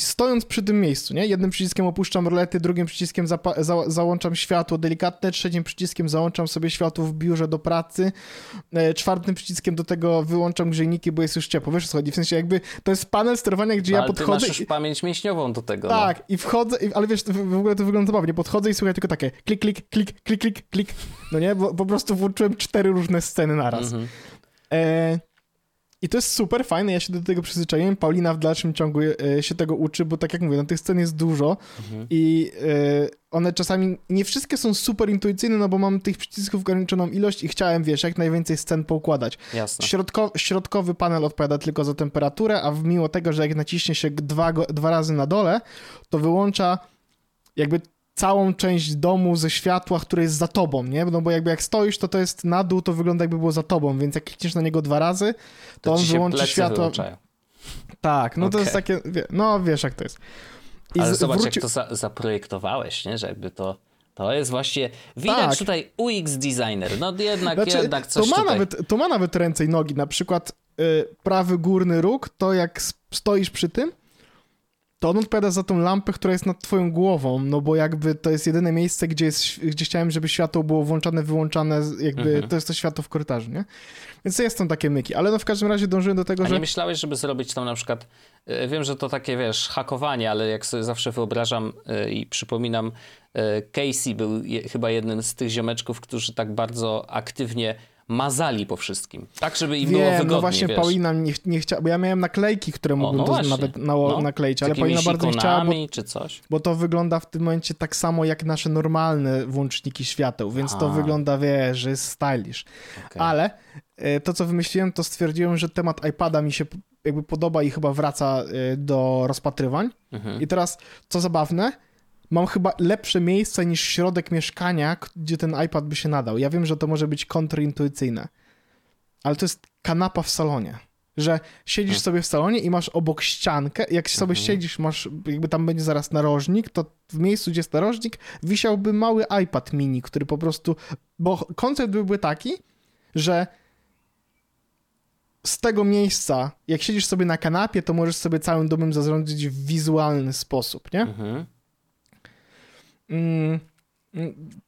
S3: stojąc przy tym miejscu, nie? Jednym przyciskiem opuszczam rolety, drugim przyciskiem za- załączam światło delikatne, trzecim przyciskiem załączam sobie światło w biurze do pracy, e, czwartym przyciskiem do tego wyłączam grzejniki, bo jest już ciepło. Wiesz co chodzi? W sensie jakby to jest panel sterowania, gdzie
S2: No,
S3: ja
S2: ale ty
S3: podchodzę
S2: masz
S3: i...
S2: pamięć mięśniową do tego.
S3: Tak, i wchodzę, i, ale wiesz, w, ogóle to wygląda zabawnie. Podchodzę i słuchaj tylko takie klik, klik, klik, klik, klik, klik. No nie, bo po prostu włączyłem cztery różne sceny
S2: No.
S3: naraz.
S2: Mhm.
S3: E, I to jest super fajne, ja się do tego przyzwyczaiłem. Paulina w dalszym ciągu e, się tego uczy, bo tak jak mówię, no tych scen jest dużo
S2: Mhm.
S3: i e, one czasami, nie wszystkie są super intuicyjne, no bo mam tych przycisków ograniczoną ilość i chciałem, wiesz, jak najwięcej scen poukładać.
S2: Jasne.
S3: Środko, środkowy panel odpowiada tylko za temperaturę, a mimo tego, że jak naciśnie się dwa, dwa razy na dole, to wyłącza jakby całą część domu ze światła, które jest za tobą, nie? No bo jakby jak stoisz, to to jest na dół, to wygląda jakby było za tobą, więc jak klikniesz na niego dwa razy, to,
S2: To
S3: on wyłączy światło.
S2: wyłączają.
S3: Tak, no to
S2: Okej.
S3: jest takie, no wiesz jak to jest. I
S2: Ale
S3: z-
S2: zobacz,
S3: wróci-
S2: jak to za zaprojektowałeś, nie? Że jakby to... To jest właśnie... Widać
S3: Tak.
S2: tutaj UX designer. No jednak,
S3: Znaczy,
S2: jednak coś
S3: to, ma
S2: tutaj...
S3: nawet, to ma nawet ręce i nogi. Na przykład y, prawy górny róg, to jak stoisz przy tym, to on odpowiada za tą lampę, która jest nad twoją głową, no bo jakby to jest jedyne miejsce, gdzie, jest, gdzie chciałem, żeby światło było włączane, wyłączane, jakby
S2: Mhm.
S3: to jest to światło w korytarzu, nie? Więc jest tam takie myki, ale no w każdym razie dążyłem do tego,
S2: A
S3: że...
S2: nie myślałeś, żeby zrobić tam na przykład, e, wiem, że to takie, wiesz, hakowanie, ale jak sobie zawsze wyobrażam e, i przypominam, e, Casey był chyba jednym z tych ziomeczków, którzy tak bardzo aktywnie mazali po wszystkim. Tak, żeby im było
S3: Wiem,
S2: wygodnie,
S3: no właśnie
S2: wiesz.
S3: Paulina nie, nie chciała, bo ja miałem naklejki, które mógłbym
S2: no
S3: to nawet na,
S2: No,
S3: nakleić, ale Paulina bardzo nie chciała, bo,
S2: czy coś.
S3: bo to wygląda w tym momencie tak samo jak nasze normalne włączniki świateł, więc to
S2: A.
S3: wygląda, wiesz, że jest stylish.
S2: Okej.
S3: Ale e, to, co wymyśliłem, to stwierdziłem, że temat iPada mi się jakby podoba i chyba wraca e, do rozpatrywań.
S2: Mhm.
S3: I teraz, co zabawne, mam chyba lepsze miejsce niż środek mieszkania, gdzie ten iPad by się nadał. Ja wiem, że to może być kontrintuicyjne, ale to jest kanapa w salonie. Że siedzisz
S2: Hmm.
S3: sobie w salonie i masz obok ściankę, jak sobie
S2: Mhm.
S3: siedzisz, masz, jakby tam będzie zaraz narożnik, to w miejscu, gdzie jest narożnik, wisiałby mały iPad mini, który po prostu, bo koncept byłby taki, że z tego miejsca, jak siedzisz sobie na kanapie, to możesz sobie całym domem zarządzić w wizualny sposób, nie?
S2: Mhm.
S3: Mm, mm,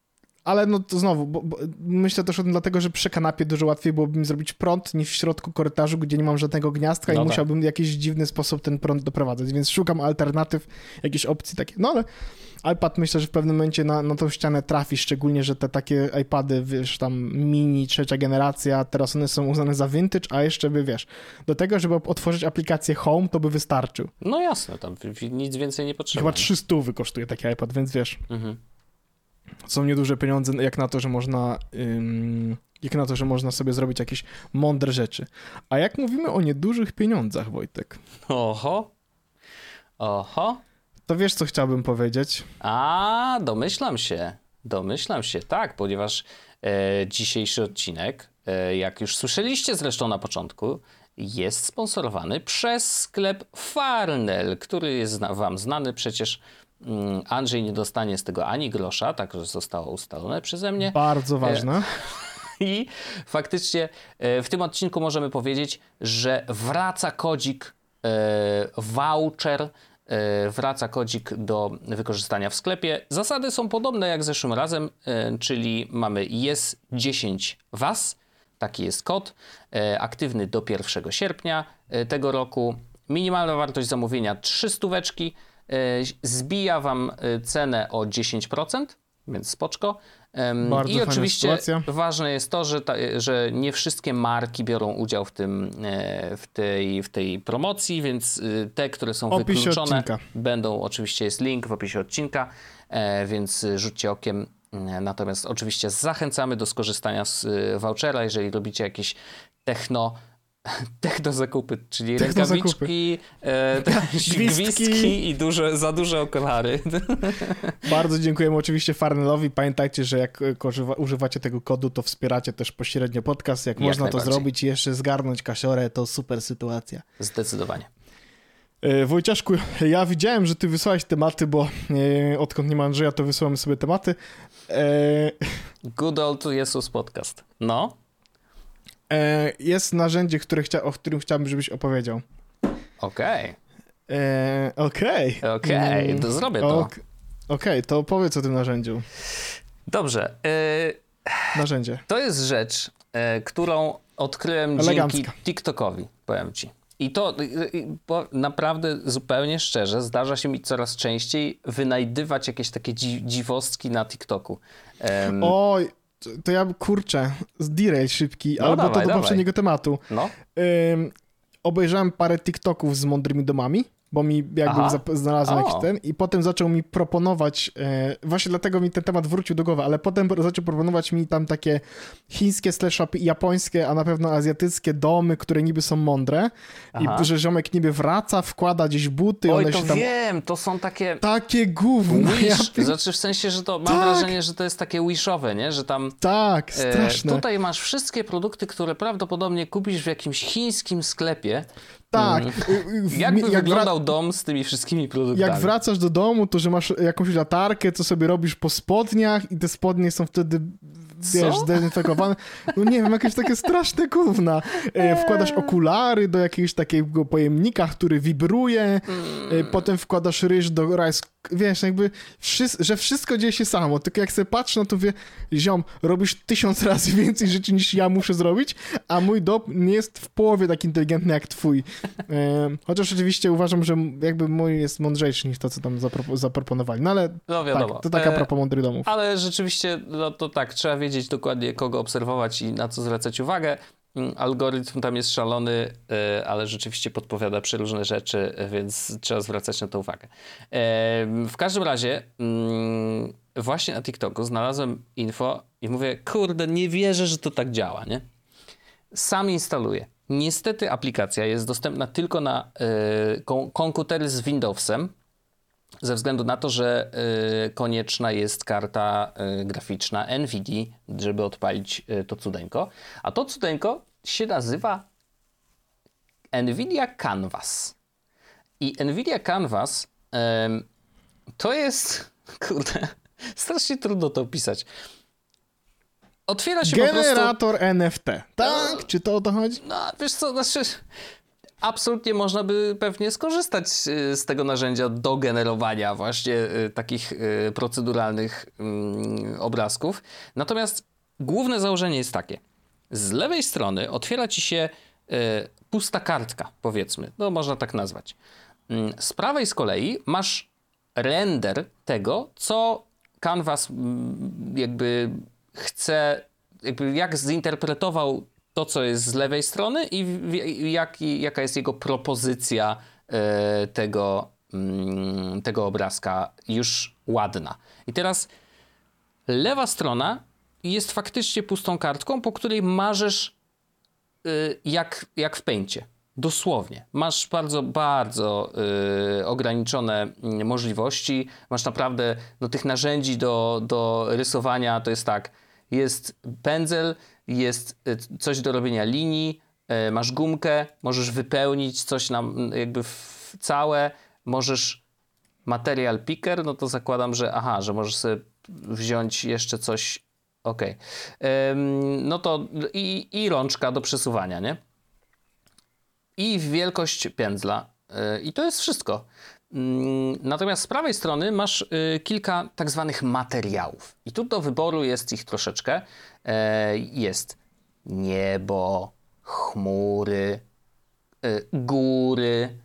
S3: ale no to znowu, bo, bo myślę też o tym dlatego, że przy kanapie dużo łatwiej byłoby mi zrobić prąd niż w środku korytarzu, gdzie nie mam żadnego gniazdka
S2: No
S3: i
S2: tak.
S3: musiałbym w jakiś dziwny sposób ten prąd doprowadzać, więc szukam alternatyw, jakichś opcji takie. No ale iPad myślę, że w pewnym momencie na, na tą ścianę trafi, szczególnie, że te takie iPady, wiesz, tam mini, trzecia generacja, teraz one są uznane za vintage, a jeszcze by, wiesz, do tego, żeby otworzyć aplikację Home, to by wystarczył.
S2: No jasne, tam nic więcej nie potrzeba.
S3: chyba 300 kosztuje taki iPad, więc wiesz,
S2: Mhm.
S3: Są nieduże pieniądze, jak na to, że można. Ym, jak na to, że można sobie zrobić jakieś mądre rzeczy. A jak mówimy o niedużych pieniądzach, Wojtek,
S2: Oho. Oho.
S3: to wiesz, co chciałbym powiedzieć?
S2: A, domyślam się. Domyślam się, tak, ponieważ e, dzisiejszy odcinek, e, jak już słyszeliście zresztą na początku, jest sponsorowany przez sklep Farnell, który jest wam znany. Przecież Andrzej nie dostanie z tego ani grosza, tak że zostało ustalone przeze mnie.
S3: Bardzo ważne.
S2: I faktycznie e, w tym odcinku możemy powiedzieć, że wraca kodzik e, voucher, e, wraca kodzik do wykorzystania w sklepie. Zasady są podobne jak zeszłym razem, e, czyli mamy jest 10 was, taki jest kod, e, aktywny do 1 sierpnia e, tego roku. Minimalna wartość zamówienia 3 stóweczki, e, zbija wam e, cenę o 10%, więc spoczko.
S3: Bardzo
S2: I oczywiście
S3: sytuacja.
S2: ważne jest to, że, ta, że nie wszystkie marki biorą udział w, tym, e, w, tej, w tej promocji, więc te, które są
S3: opisie
S2: wykluczone,
S3: odcinka.
S2: będą, oczywiście jest link w opisie odcinka, e, więc rzućcie okiem. E, Natomiast oczywiście zachęcamy do skorzystania z vouchera, jeżeli robicie jakieś techno, techno zakupy, czyli
S3: Techno zakupy.
S2: rękawiczki, e, te-
S3: Gwizdki.
S2: gwizdki i duże, za duże okulary.
S3: Bardzo dziękujemy oczywiście Farnellowi. Pamiętajcie, że jak e, używacie tego kodu, to wspieracie też pośrednio podcast. Jak,
S2: Jak
S3: można to zrobić i jeszcze zgarnąć kasiorę, to super sytuacja.
S2: Zdecydowanie.
S3: E, Wojciaszku, ja widziałem, że ty wysłałeś tematy, bo e, odkąd nie ma Andrzeja, to wysyłamy sobie tematy. E,
S2: Good old Jesus podcast. No,
S3: jest narzędzie, które chcia- o którym chciałbym, żebyś opowiedział.
S2: okej.
S3: E, Okej.
S2: Okej,
S3: Mm,
S2: to zrobię to.
S3: ok- Okej, to opowiedz o tym narzędziu.
S2: Dobrze. y,
S3: Narzędzie.
S2: to jest rzecz, którą odkryłem
S3: Elegancka.
S2: dzięki TikTokowi, powiem ci. I to bo naprawdę zupełnie szczerze zdarza się mi coraz częściej wynajdywać jakieś takie dzi dziwostki na TikToku. Em,
S3: Oj, to- to ja kurczę, z derail szybki,
S2: No
S3: albo
S2: dawaj,
S3: to do
S2: dawaj.
S3: poprzedniego tematu.
S2: no,
S3: Ym, obejrzałem parę TikToków z mądrymi domami, bo mi jakby
S2: Aha.
S3: zap- znalazłem
S2: O.
S3: jakiś ten i potem zaczął mi proponować, e, właśnie dlatego mi ten temat wrócił do głowy, ale potem zaczął proponować mi tam takie chińskie slash japońskie, a na pewno azjatyckie domy, które niby są mądre
S2: Aha.
S3: i że ziomek niby wraca, wkłada gdzieś buty,
S2: oj,
S3: one
S2: to
S3: się tam...
S2: wiem, to są takie...
S3: Takie gówno, ja
S2: Wish, znaczy w sensie, że to mam
S3: Tak.
S2: wrażenie, że to jest takie wishowe, nie? Że tam
S3: Tak,
S2: E,
S3: straszne.
S2: Tutaj masz wszystkie produkty, które prawdopodobnie kupisz w jakimś chińskim sklepie.
S3: Tak.
S2: Mm.
S3: W-
S2: Jakby
S3: jak
S2: wyglądał dom z tymi wszystkimi produktami?
S3: Jak wracasz do domu, to że masz jakąś latarkę, co sobie robisz po spodniach i te spodnie są wtedy wiesz,
S2: Co?
S3: zdezynfekowane. No nie wiem, jakieś takie straszne gówna. E, wkładasz okulary do jakiegoś takiego pojemnika, który wibruje, e,
S2: Mm.
S3: potem wkładasz ryż do rice, wiesz, jakby, że wszystko dzieje się samo, tylko jak sobie patrzę, no to wie, ziom, robisz tysiąc razy więcej rzeczy niż ja muszę zrobić, a mój dop nie jest w połowie tak inteligentny jak twój. E, chociaż oczywiście uważam, że jakby mój jest mądrzejszy niż to, co tam zapro- zaproponowali. No ale
S2: No wiadomo.
S3: tak, to taka
S2: E,
S3: propos mądrych domów.
S2: Ale rzeczywiście, no to tak, trzeba wiedzieć dokładnie, kogo obserwować i na co zwracać uwagę. Mm, Algorytm tam jest szalony, e, ale rzeczywiście podpowiada przeróżne rzeczy, więc trzeba zwracać na to uwagę. W każdym razie, mm, właśnie na TikToku znalazłem info i mówię, kurde, nie wierzę, że to tak działa, nie? Sam instaluję. Niestety aplikacja jest dostępna tylko na kom- komputery z Windowsem, ze względu na to, że y, konieczna jest karta y, graficzna NVIDIA, żeby odpalić y, to cudeńko. A to cudeńko się nazywa NVIDIA Canvas. I NVIDIA Canvas to jest, kurde, strasznie trudno to opisać. Otwiera się po prostu...
S3: Generator NFT. Tak? Czy to o to chodzi?
S2: No, wiesz co, znaczy absolutnie można by pewnie skorzystać y, z tego narzędzia do generowania właśnie y, takich y, proceduralnych mm, obrazków. Natomiast główne założenie jest takie. Z lewej strony otwiera ci się pusta kartka, powiedzmy. No, można tak nazwać. Mm, Z prawej z kolei masz render tego, co Canvas mm, jakby chce, jakby jak zinterpretował to, co jest z lewej strony i jaki, jaka jest jego propozycja e, tego, mm, tego obrazka już ładna. I teraz lewa strona jest faktycznie pustą kartką, po której marzysz y, jak, jak w pęcie. Dosłownie. Masz bardzo, bardzo y, ograniczone y, możliwości. Masz naprawdę no, tych narzędzi do, do rysowania. To jest tak, jest pędzel, jest y, coś do robienia linii, y, masz gumkę, możesz wypełnić coś nam jakby w całe, możesz material picker, no to zakładam, że aha, że możesz sobie wziąć jeszcze coś. Ym, No to i, i rączka do przesuwania, nie? I wielkość pędzla. Yy, I to jest wszystko. Ym, Natomiast z prawej strony masz kilka tak zwanych materiałów. I tu do wyboru jest ich troszeczkę. E, Jest niebo, chmury, y, góry,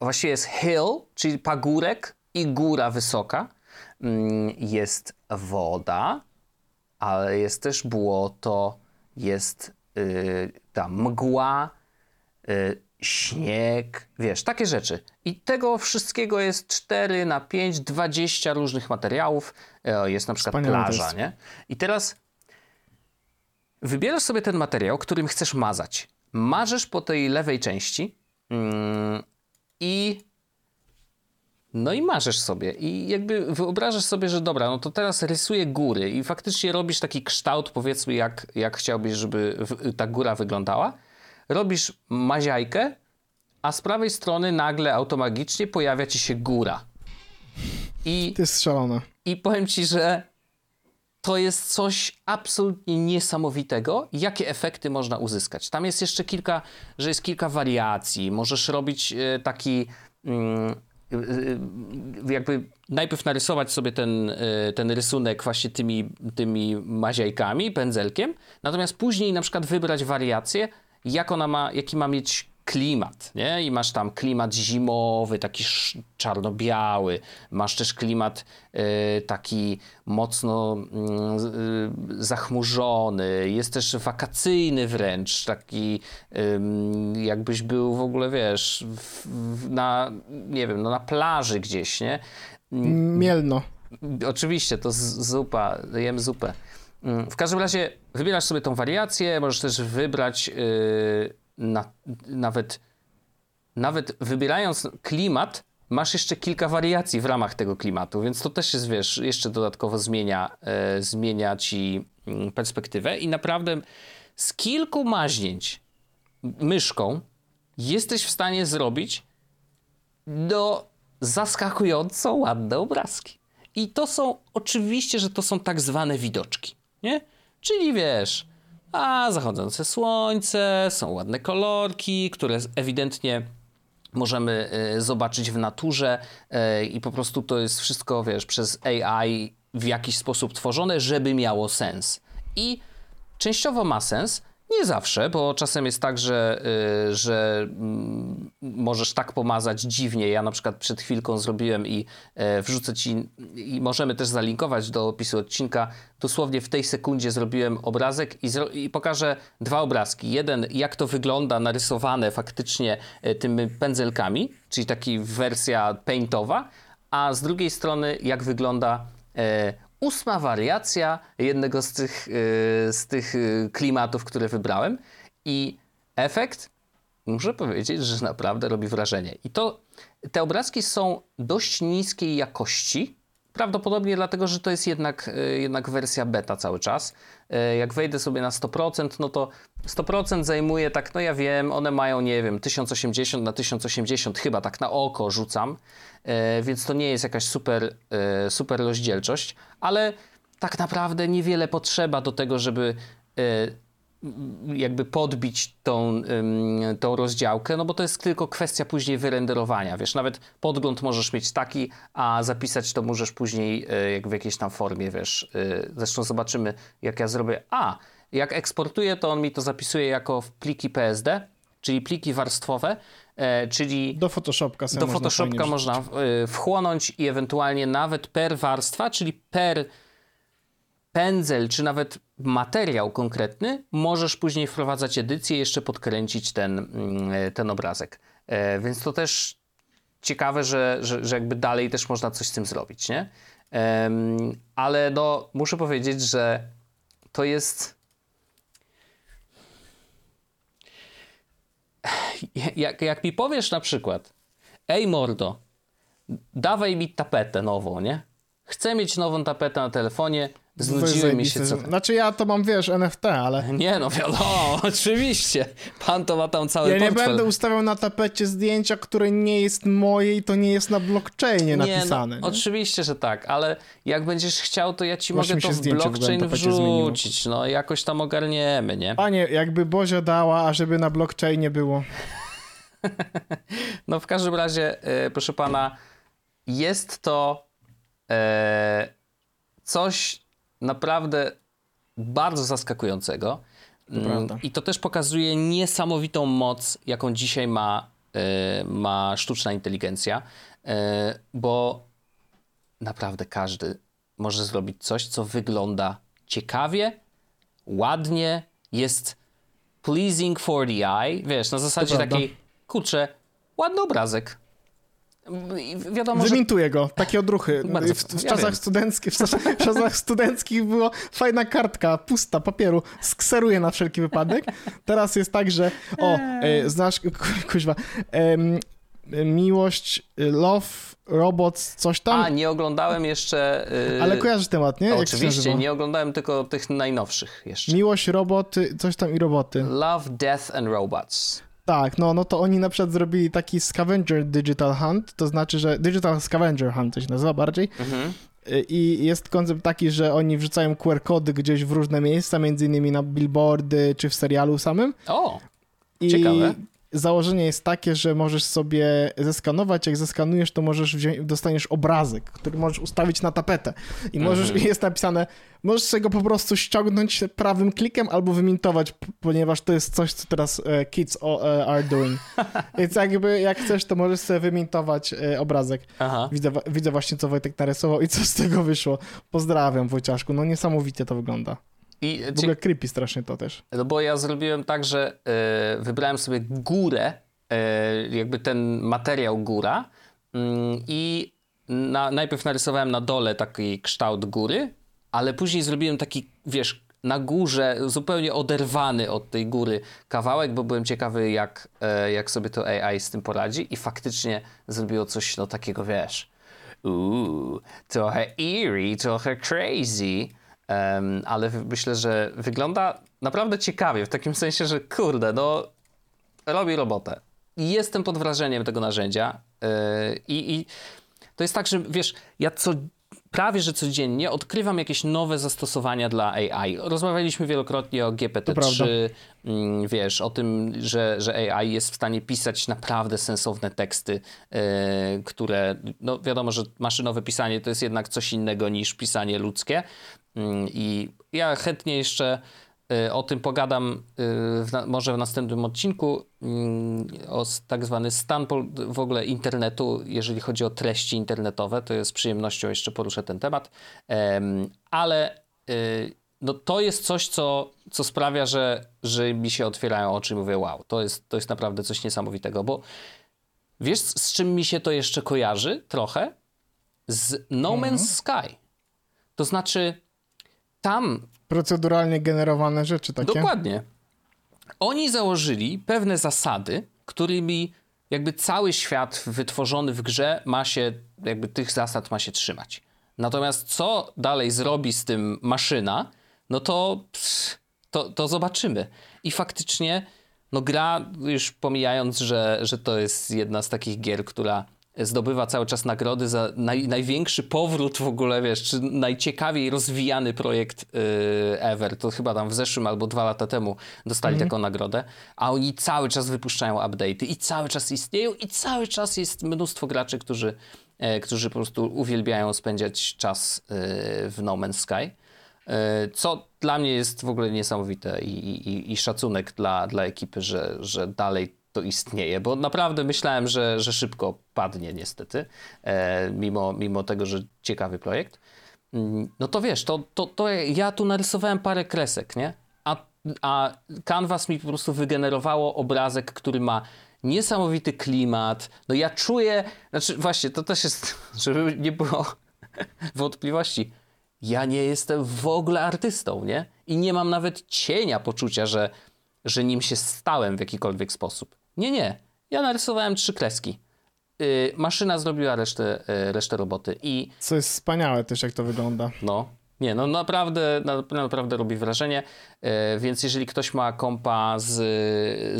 S2: właściwie jest hill, czyli pagórek i góra wysoka. Mm, Jest woda, ale jest też błoto, jest y, ta mgła, y, śnieg, wiesz, takie rzeczy. I tego wszystkiego jest 4 na 5, 20 różnych materiałów. E, Jest na przykład
S3: Wspaniałe
S2: plaża, nie? I teraz wybierasz sobie ten materiał, którym chcesz mazać. Marzesz po tej lewej części mm, i no i marzesz sobie i jakby wyobrażasz sobie, że dobra, no to teraz rysuję góry i faktycznie robisz taki kształt, powiedzmy, jak, jak chciałbyś, żeby ta góra wyglądała. Robisz maziajkę, a z prawej strony nagle automagicznie pojawia ci się góra. I
S3: To jest szalone.
S2: i powiem ci, że to jest coś absolutnie niesamowitego, jakie efekty można uzyskać. Tam jest jeszcze kilka, że jest kilka wariacji. Możesz robić e, taki. mm, y, y, jakby najpierw narysować sobie ten, e, ten rysunek właśnie tymi, tymi maziajkami, pędzelkiem, natomiast później na przykład wybrać wariację, jak ona ma, jaki ma mieć klimat, nie? I masz tam klimat zimowy, taki czarno-biały, masz też klimat y, taki mocno mm, y, zachmurzony, jest też wakacyjny wręcz, taki ym, jakbyś był w ogóle, wiesz, w, w, na, nie wiem, no na plaży gdzieś, nie?
S3: Mielno.
S2: Oczywiście, to zupa, jem zupę. Mm, W każdym razie wybierasz sobie tą wariację, możesz też wybrać yy, na, nawet, nawet wybierając klimat, masz jeszcze kilka wariacji w ramach tego klimatu, więc to też jest, wiesz, jeszcze dodatkowo zmienia, e, zmienia ci mm, perspektywę i naprawdę z kilku maźnięć myszką jesteś w stanie zrobić do zaskakująco ładne obrazki. I to są, oczywiście, że to są tak zwane widoczki, nie? Czyli wiesz, a zachodzące słońce, są ładne kolorki, które ewidentnie możemy y, zobaczyć w naturze y, i po prostu to jest wszystko, wiesz, przez AI w jakiś sposób tworzone, żeby miało sens. I częściowo ma sens, nie zawsze, bo czasem jest tak, że, y, że mm, możesz tak pomazać dziwnie. Ja na przykład przed chwilką zrobiłem i e, wrzucę ci, i możemy też zalinkować do opisu odcinka. Dosłownie w tej sekundzie zrobiłem obrazek i, zro, i pokażę dwa obrazki. Jeden, jak to wygląda narysowane faktycznie e, tymi pędzelkami, czyli taki wersja paintowa, a z drugiej strony, jak wygląda e, ósma wariacja jednego z tych, yy, z tych yy, klimatów, które wybrałem. I efekt, muszę powiedzieć, że naprawdę robi wrażenie. I to te obrazki są dość niskiej jakości. Prawdopodobnie dlatego, że to jest jednak, yy, jednak wersja beta cały czas. Yy, jak wejdę sobie na 100%, no to 100% zajmuje tak, no ja wiem, one mają, nie wiem, 1080 na 1080, chyba tak na oko rzucam. E, więc to nie jest jakaś super, e, super rozdzielczość, ale tak naprawdę niewiele potrzeba do tego, żeby e, jakby podbić tą, tą rozdziałkę, no bo to jest tylko kwestia później wyrenderowania. Wiesz, nawet podgląd możesz mieć taki, a zapisać to możesz później jak w jakiejś tam formie, wiesz. Zresztą zobaczymy, jak ja zrobię. A, jak eksportuję, to on mi to zapisuje jako pliki PSD, czyli pliki warstwowe, E, czyli
S3: do Photoshopka,
S2: do Photoshopka można e, wchłonąć i ewentualnie nawet per warstwa, czyli per pędzel, czy nawet materiał konkretny, możesz później wprowadzać edycję i jeszcze podkręcić ten, mm, e, ten obrazek. Więc to też ciekawe, że, że, że jakby dalej też można coś z tym zrobić, nie? Ale no, muszę powiedzieć, że to jest jak, jak mi powiesz na przykład, ej mordo, dawaj mi tapetę nową, nie? Chcę mieć nową tapetę na telefonie, Znudziły mi się co...
S3: Znaczy ja to mam, wiesz, NFT, ale...
S2: Nie no, wiadomo, oczywiście. Pan to ma tam cały
S3: Ja
S2: nie
S3: portfel. będę ustawiał na tapecie zdjęcia, które nie jest moje i to nie jest na blockchainie nie, no, napisane.
S2: No, oczywiście, że tak, ale jak będziesz chciał, to ja ci mogę to w blockchain wrzucić. No, jakoś tam ogarniemy, nie?
S3: Panie, jakby Bozia dała, a żeby na blockchainie było.
S2: no w każdym razie, e, proszę pana, jest to e, coś naprawdę bardzo zaskakującego. To mm, I to też pokazuje niesamowitą moc, jaką dzisiaj ma, y, ma sztuczna inteligencja, y, bo naprawdę każdy może zrobić coś, co wygląda ciekawie, ładnie, jest pleasing for the eye. Wiesz, na zasadzie takiej, kurczę, ładny obrazek.
S3: Wiadomo, Wymintuję że... go, takie odruchy. Bardzo, w, w ja czasach studenckich, w, w czasach studenckich była fajna kartka, pusta, papieru, skseruję na wszelki wypadek. Teraz jest tak, że o, e, znasz, kuźwa, e, miłość, love, robots, coś tam.
S2: A, nie oglądałem jeszcze...
S3: Yy... Ale kojarzysz temat, nie?
S2: Oczywiście, nie oglądałem tylko tych najnowszych jeszcze.
S3: Miłość, roboty, coś tam i roboty.
S2: Love, Death and Robots.
S3: Tak, no, no to oni na przykład zrobili taki scavenger digital hunt, to znaczy, że digital scavenger hunt to się nazywa bardziej. Mhm. I jest koncept taki, że oni wrzucają QR-kody gdzieś w różne miejsca, między innymi na billboardy czy w serialu samym.
S2: O, I ciekawe
S3: założenie jest takie, że możesz sobie zeskanować, jak zeskanujesz, to możesz wziąć, dostaniesz obrazek, który możesz ustawić na tapetę i możesz, mhm. jest napisane, możesz sobie go po prostu ściągnąć prawym klikiem albo wymintować, ponieważ to jest coś, co teraz e, kids e, are doing. Więc jakby, jak chcesz, to możesz sobie wymintować e, obrazek. Widzę, widzę właśnie, co Wojtek narysował i co z tego wyszło. Pozdrawiam, Wojciaszku, no niesamowicie to wygląda. I, w ogóle creepy strasznie to też.
S2: No bo ja zrobiłem tak, że y, wybrałem sobie górę, y, jakby ten materiał góra y, i na, najpierw narysowałem na dole taki kształt góry, ale później zrobiłem taki, wiesz, na górze zupełnie oderwany od tej góry kawałek, bo byłem ciekawy, jak, e, jak sobie to AI z tym poradzi i faktycznie zrobiło coś no takiego, wiesz, uuu, trochę eerie, trochę crazy. Um, ale myślę, że wygląda naprawdę ciekawie, w takim sensie, że kurde, no robi robotę. I jestem pod wrażeniem tego narzędzia yy, i to jest tak, że wiesz, ja co prawie że codziennie odkrywam jakieś nowe zastosowania dla AI. Rozmawialiśmy wielokrotnie o GPT-3, mm, wiesz, o tym, że, że AI jest w stanie pisać naprawdę sensowne teksty, yy, które, no wiadomo, że maszynowe pisanie to jest jednak coś innego niż pisanie ludzkie. Yy, I ja chętnie jeszcze Y, o tym pogadam y, w na, może w następnym odcinku mm, o tak zwany stan w ogóle internetu, jeżeli chodzi o treści internetowe. To jest przyjemnością jeszcze poruszę ten temat. Ale y, no to jest coś, co, co sprawia, że, że mi się otwierają oczy i mówię, wow, to jest, to jest naprawdę coś niesamowitego, bo wiesz, z czym mi się to jeszcze kojarzy trochę? Z No Man's mhm. Sky. To znaczy, tam
S3: proceduralnie generowane rzeczy takie.
S2: Dokładnie. Oni założyli pewne zasady, którymi jakby cały świat wytworzony w grze ma się, jakby tych zasad ma się trzymać. Natomiast co dalej zrobi z tym maszyna, no to, to, to zobaczymy. I faktycznie, no gra, już pomijając, że, że to jest jedna z takich gier, która zdobywa cały czas nagrody za naj, największy powrót w ogóle, wiesz, czy najciekawiej rozwijany projekt yy, ever. To chyba tam w zeszłym albo dwa lata temu dostali mm -hmm. taką nagrodę, a oni cały czas wypuszczają update'y i cały czas istnieją i cały czas jest mnóstwo graczy, którzy, e, którzy po prostu uwielbiają spędzać czas e, w No Man's Sky. E, co dla mnie jest w ogóle niesamowite i, i, i szacunek dla, dla ekipy, że, że dalej to istnieje, bo naprawdę myślałem, że, że szybko padnie niestety, e, mimo, mimo tego, że ciekawy projekt. Mm, no to wiesz, to, to, to ja tu narysowałem parę kresek, nie? A, a Canvas mi po prostu wygenerowało obrazek, który ma niesamowity klimat. No ja czuję, znaczy właśnie, to też jest, żeby nie było wątpliwości, ja nie jestem w ogóle artystą, nie? I nie mam nawet cienia poczucia, że, że nim się stałem w jakikolwiek sposób. Nie, nie. Ja narysowałem trzy kreski. Yy, maszyna zrobiła resztę, yy, resztę roboty i...
S3: Co jest wspaniałe też, jak to wygląda.
S2: No. Nie, no naprawdę, naprawdę robi wrażenie, yy, więc jeżeli ktoś ma kompa z,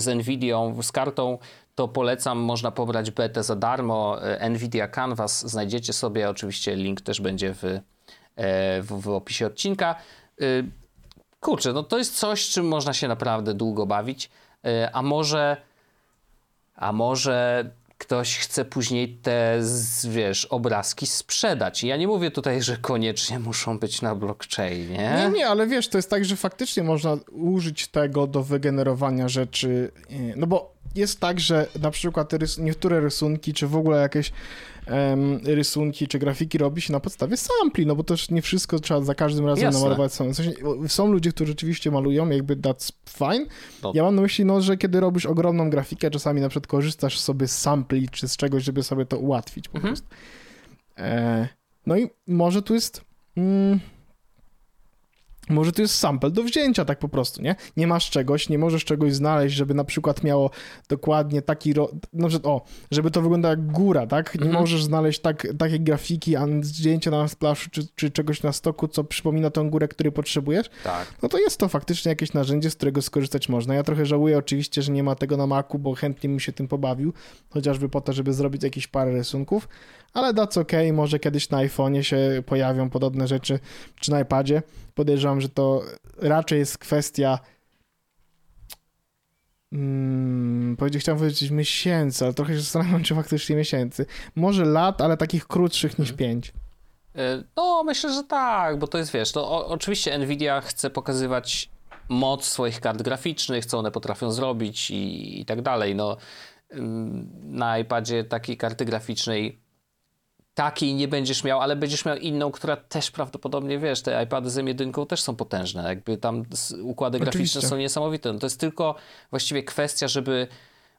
S2: z Nvidią, z kartą, to polecam, można pobrać betę za darmo. Y, Nvidia Canvas znajdziecie sobie, oczywiście link też będzie w, y, w, w opisie odcinka. Y, kurczę, no to jest coś, czym można się naprawdę długo bawić, a może a może ktoś chce później te, wiesz, obrazki sprzedać. Ja nie mówię tutaj, że koniecznie muszą być na blockchainie.
S3: Nie, nie, ale wiesz, to jest tak, że faktycznie można użyć tego do wygenerowania rzeczy. No bo jest tak, że na przykład niektóre rysunki, czy w ogóle jakieś rysunki czy grafiki robi się na podstawie sampli, no bo też nie wszystko trzeba za każdym razem Jasne. namalować sam. W sensie, są ludzie, którzy rzeczywiście malują, jakby that's fine. No. Ja mam na myśli, no, że kiedy robisz ogromną grafikę, czasami na przykład korzystasz sobie z sampli czy z czegoś, żeby sobie to ułatwić po mhm. prostu. E, no i może tu jest... Mm, może to jest sample do wzięcia tak po prostu, nie? Nie masz czegoś, nie możesz czegoś znaleźć, żeby na przykład miało dokładnie taki, ro... no, że, o, żeby to wyglądało jak góra, tak? Nie mhm. możesz znaleźć tak, takiej grafiki, a zdjęcia na splaszu czy, czy czegoś na stoku, co przypomina tą górę, której potrzebujesz.
S2: Tak.
S3: No to jest to faktycznie jakieś narzędzie, z którego skorzystać można. Ja trochę żałuję oczywiście, że nie ma tego na Macu, bo chętnie bym się tym pobawił, chociażby po to, żeby zrobić jakieś parę rysunków, ale that's ok, może kiedyś na iPhone'ie się pojawią podobne rzeczy, czy na iPadzie. Podejrzewam, że to raczej jest kwestia Hmm, chciałem powiedzieć miesięcy, ale trochę się zastanawiam, czy faktycznie miesięcy. Może lat, ale takich krótszych niż hmm. pięć.
S2: E, no, myślę, że tak, bo to jest, wiesz, to o, oczywiście Nvidia chce pokazywać moc swoich kart graficznych, co one potrafią zrobić i, i tak dalej. No, na iPadzie takiej karty graficznej takiej nie będziesz miał, ale będziesz miał inną, która też prawdopodobnie, wiesz, te iPady z M1 też są potężne, jakby tam układy Oczywiście. graficzne są niesamowite. No to jest tylko właściwie kwestia, żeby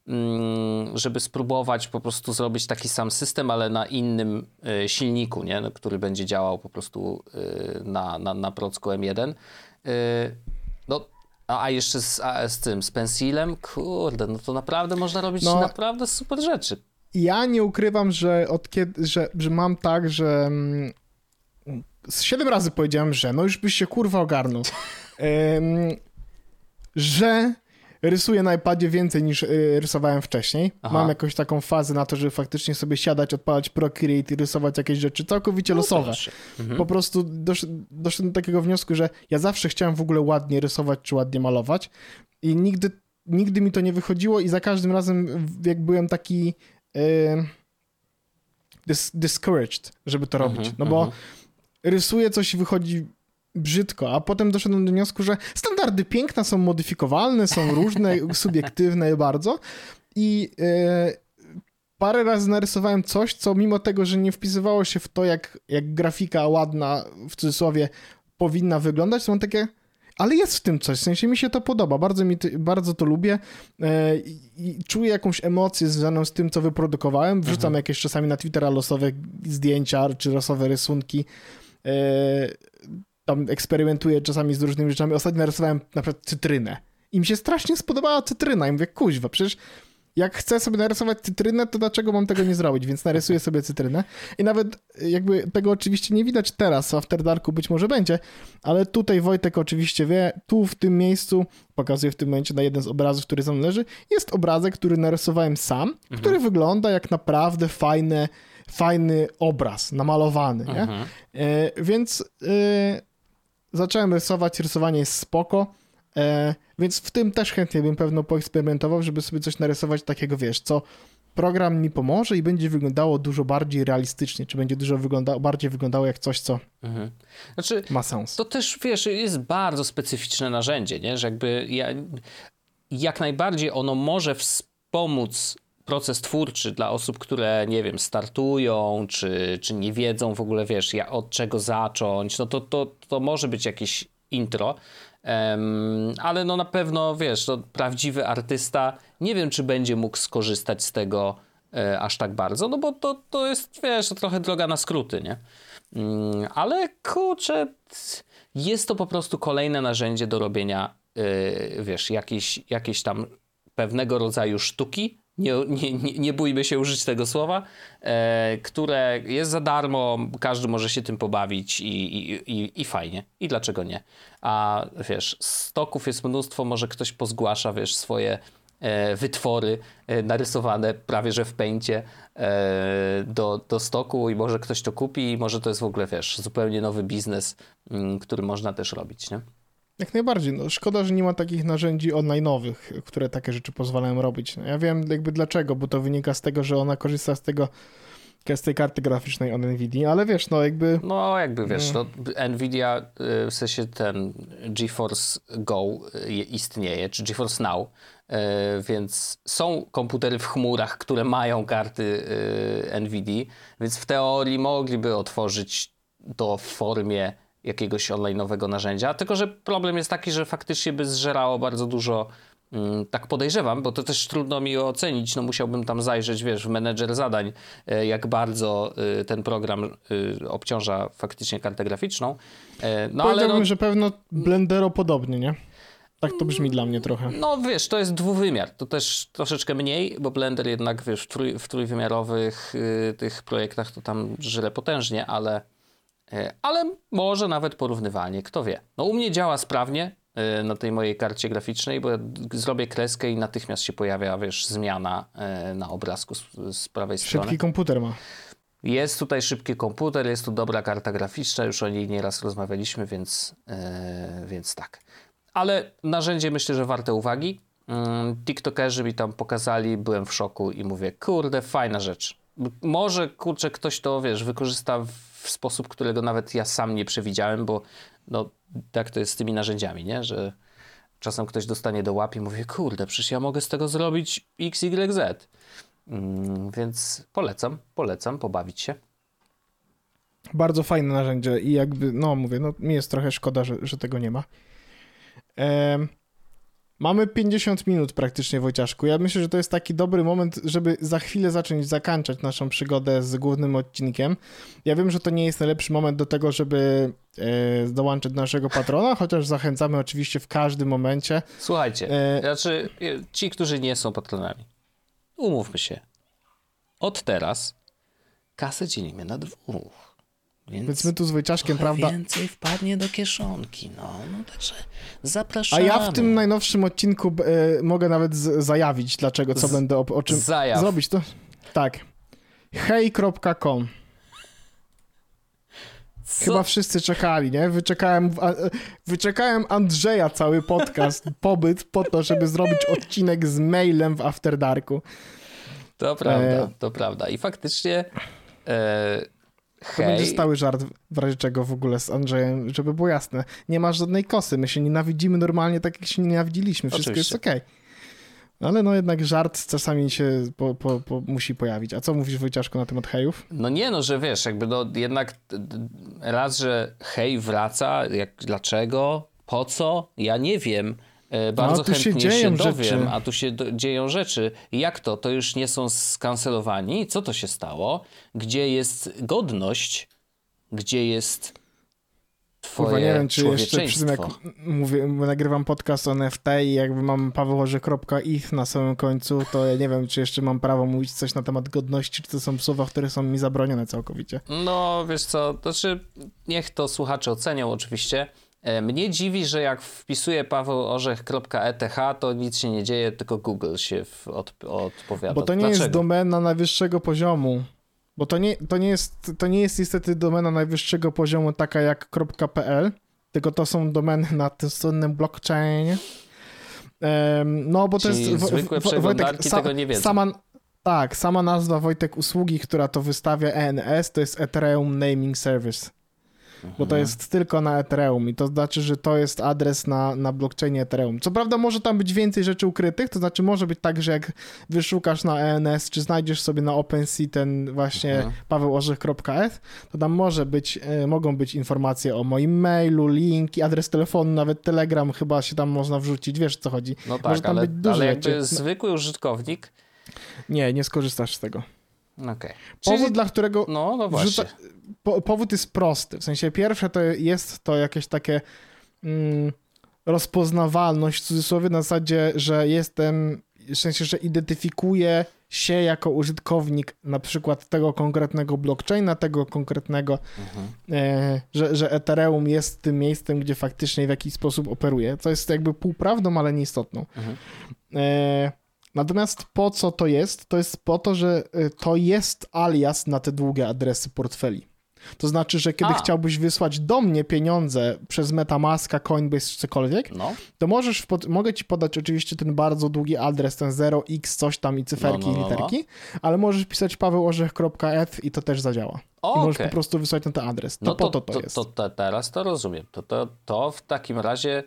S2: mm, żeby spróbować po prostu zrobić taki sam system, ale na innym y, silniku, nie? No, który będzie działał po prostu y, na, na, na procku M1. Y, no, a jeszcze z, z tym, z Pencilem, kurde, no to naprawdę można robić no, naprawdę super rzeczy
S3: ja nie ukrywam, że od kiedy, że, że mam tak, że mm, z siedem razy powiedziałem, że no już byś się kurwa ogarnął. Um, że rysuję na iPadzie więcej niż y, rysowałem wcześniej.
S2: Aha.
S3: Mam jakąś taką fazę na to, żeby faktycznie sobie siadać, odpalać Procreate i rysować jakieś rzeczy całkowicie
S2: No
S3: losowe.
S2: Mhm.
S3: Po prostu dosz, doszedłem do takiego wniosku, że ja zawsze chciałem w ogóle ładnie rysować czy ładnie malować i nigdy, nigdy mi to nie wychodziło i za każdym razem jak byłem taki dis, discouraged, żeby to robić. No bo
S2: mhm.
S3: rysuję coś i wychodzi brzydko, a potem doszedłem do wniosku, że standardy piękna są modyfikowalne, są różne, subiektywne bardzo i e, parę razy narysowałem coś, co mimo tego, że nie wpisywało się w to, jak, jak grafika ładna, w cudzysłowie, powinna wyglądać, mam takie, ale jest w tym coś, w sensie mi się to podoba, bardzo, mi to, bardzo to lubię e, i, czuję jakąś emocję związaną z tym, co wyprodukowałem, wrzucam jakieś czasami na Twittera losowe zdjęcia, czy losowe rysunki, e, tam eksperymentuję czasami z różnymi rzeczami. Ostatnio narysowałem na przykład cytrynę. I mi się strasznie spodobała cytryna. I mówię, kuźwa, przecież jak chcę sobie narysować cytrynę, to dlaczego mam tego nie zrobić? Więc narysuję sobie cytrynę i nawet jakby tego oczywiście nie widać teraz, w After Darku być może będzie, ale tutaj Wojtek oczywiście wie, tu w tym miejscu, pokazuję w tym momencie na jeden z obrazów, który tam leży, jest obrazek, który narysowałem sam, który wygląda jak naprawdę fajny, fajny obraz, namalowany, nie?
S2: Mhm.
S3: E, więc e, zacząłem rysować, rysowanie jest spoko, e, więc w tym też chętnie bym pewno poeksperymentował, żeby sobie coś narysować takiego, wiesz, co program mi pomoże i będzie wyglądało dużo bardziej realistycznie, czy będzie dużo wygląda bardziej wyglądało jak coś, co
S2: Mhm. Znaczy,
S3: ma sens.
S2: To też, wiesz, jest bardzo specyficzne narzędzie, nie? że jakby ja, jak najbardziej ono może wspomóc proces twórczy dla osób, które, nie wiem, startują, czy, czy nie wiedzą w ogóle, wiesz, ja, od czego zacząć, no to, to, to może być jakieś intro, Em, ale no na pewno, wiesz, no, prawdziwy artysta nie wiem, czy będzie mógł skorzystać z tego e, aż tak bardzo, no bo to, to jest, wiesz, trochę droga na skróty, nie? Mm, ale kurczę, jest to po prostu kolejne narzędzie do robienia, yy, wiesz, jakiejś, jakiejś tam pewnego rodzaju sztuki. Nie, nie, nie, bójmy się użyć tego słowa, e, które jest za darmo, każdy może się tym pobawić i, i, i, i fajnie. I dlaczego nie? A wiesz, stoków jest mnóstwo, może ktoś pozgłasza, wiesz, swoje e, wytwory e, narysowane prawie że w pęcie e, do, do stoku i może ktoś to kupi i może to jest w ogóle, wiesz, zupełnie nowy biznes, mm, który można też robić, nie?
S3: Jak najbardziej. No, szkoda, że nie ma takich narzędzi online'owych, które takie rzeczy pozwalają robić. No, ja wiem jakby dlaczego, bo to wynika z tego, że ona korzysta z tego z tej karty graficznej od NVIDIA, ale wiesz, no jakby
S2: No, jakby wiesz, no, Nvidia, y, w sensie ten GeForce Go y, istnieje, czy GeForce Now, y, więc są komputery w chmurach, które mają karty Nvidia, więc w teorii mogliby otworzyć to w formie jakiegoś online'owego narzędzia, tylko że problem jest taki, że faktycznie by zżerało bardzo dużo Mm, Tak podejrzewam, bo to też trudno mi ocenić. No musiałbym tam zajrzeć, wiesz, w menedżer zadań, e, jak bardzo e, ten program e, obciąża faktycznie kartę graficzną. No ale
S3: powiedziałbym,
S2: no,
S3: że pewno Blendero podobnie, nie? Tak to brzmi dla mnie trochę.
S2: no wiesz, to jest dwuwymiar. To też troszeczkę mniej, bo Blender jednak, wiesz, w, trój, w trójwymiarowych y, tych projektach to tam żyle potężnie, ale, ale może nawet porównywalnie, kto wie. No u mnie działa sprawnie y, na tej mojej karcie graficznej, bo ja zrobię kreskę i natychmiast się pojawia, wiesz, zmiana y, na obrazku z, prawej strony.
S3: Szybki komputer ma.
S2: Jest tutaj szybki komputer, jest tu dobra karta graficzna, już o niej nieraz rozmawialiśmy, więc, e, więc tak. Ale narzędzie myślę, że warte uwagi. Mm, TikTokerzy mi tam pokazali, byłem w szoku i mówię, kurde, fajna rzecz. Może, kurczę, ktoś to, wiesz, wykorzysta w- w sposób, którego nawet ja sam nie przewidziałem, bo no, tak to jest z tymi narzędziami, nie? Że czasem ktoś dostanie do łap i mówi, kurde, przecież ja mogę z tego zrobić x, y, z. Mm, więc polecam, polecam pobawić się.
S3: Bardzo fajne narzędzie i jakby, no mówię, no mi jest trochę szkoda, że, że tego nie ma. Em, mamy 50 minut praktycznie, Wojciaszku. Ja myślę, że to jest taki dobry moment, żeby za chwilę zacząć zakończać naszą przygodę z głównym odcinkiem. Ja wiem, że to nie jest najlepszy moment do tego, żeby e, dołączyć do naszego patrona, chociaż zachęcamy oczywiście w każdym momencie.
S2: Słuchajcie,
S3: E-
S2: znaczy e, ci, którzy nie są patronami, umówmy się. Od teraz kasę dzielimy na dwóch. Więc,
S3: Więc my tu z Wojciaszkiem, prawda?
S2: więcej wpadnie do kieszonki, no, no także
S3: A
S2: zapraszamy.
S3: ja w tym najnowszym odcinku e, mogę nawet z, zajawić, dlaczego, co
S2: Z-
S3: będę, o, o czym
S2: Zajaw.
S3: zrobić. To tak. Hej.com.
S2: Co?
S3: Chyba wszyscy czekali, nie? Wyczekałem, a, e, wyczekałem Andrzeja cały podcast, pobyt po to, żeby zrobić odcinek z mailem w After Darku.
S2: To prawda,
S3: E,
S2: to prawda. I faktycznie e,
S3: To
S2: hej,
S3: będzie stały żart w razie czego w ogóle z Andrzejem, żeby było jasne. Nie masz żadnej kosy, my się nienawidzimy normalnie tak, jak się nienawidziliśmy. Wszystko
S2: Oczywiście.
S3: jest okej. Ale no jednak żart czasami się po, po, po musi pojawić. A co mówisz Wojciaszku na temat hejów?
S2: No nie, no że wiesz, jakby no jednak raz, że hej wraca, jak, dlaczego, po co, ja nie wiem. E, Bardzo
S3: No, tu się
S2: chętnie się,
S3: dzieją
S2: dowiem,
S3: rzeczy.
S2: a tu się do, dzieją rzeczy. Jak to? To już nie są skancelowani? Co to się stało? Gdzie jest godność? Gdzie jest twoje
S3: Kurwa, nie wiem, czy jeszcze przy tym jak mówię, nagrywam podcast o NFT i jakby mam pawełorze.ich na samym końcu, to ja nie wiem, czy jeszcze mam prawo mówić coś na temat godności, czy to są słowa, które są mi zabronione całkowicie.
S2: No, wiesz co, to znaczy, niech to słuchacze ocenią oczywiście. E, Mnie dziwi, że jak wpisuję pawełorzech.eth, to nic się nie dzieje, tylko Google się od, odpowiada.
S3: Bo to nie
S2: Dlaczego?
S3: jest domena najwyższego poziomu. Bo to nie, to, nie jest, to nie jest niestety domena najwyższego poziomu taka jak .pl, tylko to są domeny na tym słynnym blockchainie. No bo to
S2: Czyli
S3: jest... Wo-
S2: zwykłe
S3: Wo-
S2: przeglądarki tego nie wiedzą.
S3: Sama, tak, sama nazwa Wojtek usługi, która to wystawia ENS, to jest Ethereum Naming Service. Bo to jest tylko na Ethereum i to znaczy, że to jest adres na, na blockchainie Ethereum. Co prawda może tam być więcej rzeczy ukrytych, to znaczy może być tak, że jak wyszukasz na ENS, czy znajdziesz sobie na OpenSea ten właśnie
S2: Mhm.
S3: pawełorzech.eth, to tam może być, e, mogą być informacje o moim mailu, linki, adres telefonu, nawet Telegram chyba się tam można wrzucić, wiesz o co chodzi.
S2: No
S3: może
S2: tak,
S3: tam
S2: ale,
S3: być dużo
S2: ale jakby
S3: rzeczy.
S2: Zwykły użytkownik,
S3: Nie, nie skorzystasz z tego.
S2: Okej.
S3: Powód,
S2: Czyli-
S3: dla którego
S2: No, no właśnie.
S3: Wrzuca- po, powód jest prosty. W sensie pierwsze to jest to jakieś takie mm, rozpoznawalność w cudzysłowie na zasadzie, że jestem, w sensie, że identyfikuję się jako użytkownik na przykład tego konkretnego blockchaina, tego konkretnego,
S2: Mhm.
S3: e, że, że Ethereum jest tym miejscem, gdzie faktycznie w jakiś sposób operuje. To jest jakby półprawdą, ale nieistotną.
S2: Mhm.
S3: E, natomiast po co to jest? To jest po to, że e, to jest alias na te długie adresy portfeli. To znaczy, że kiedy
S2: A.
S3: chciałbyś wysłać do mnie pieniądze przez Metamaska, Coinbase czy cokolwiek,
S2: No,
S3: to możesz, pod... mogę ci podać oczywiście ten bardzo długi adres, ten 0x coś tam i cyferki
S2: No, no, no,
S3: i literki, ale możesz pisać pawełorzech.eth i to też zadziała. I możesz po prostu wysłać na ten adres. To
S2: No
S3: po to to, jest.
S2: To, to teraz to rozumiem. To, to, to w takim razie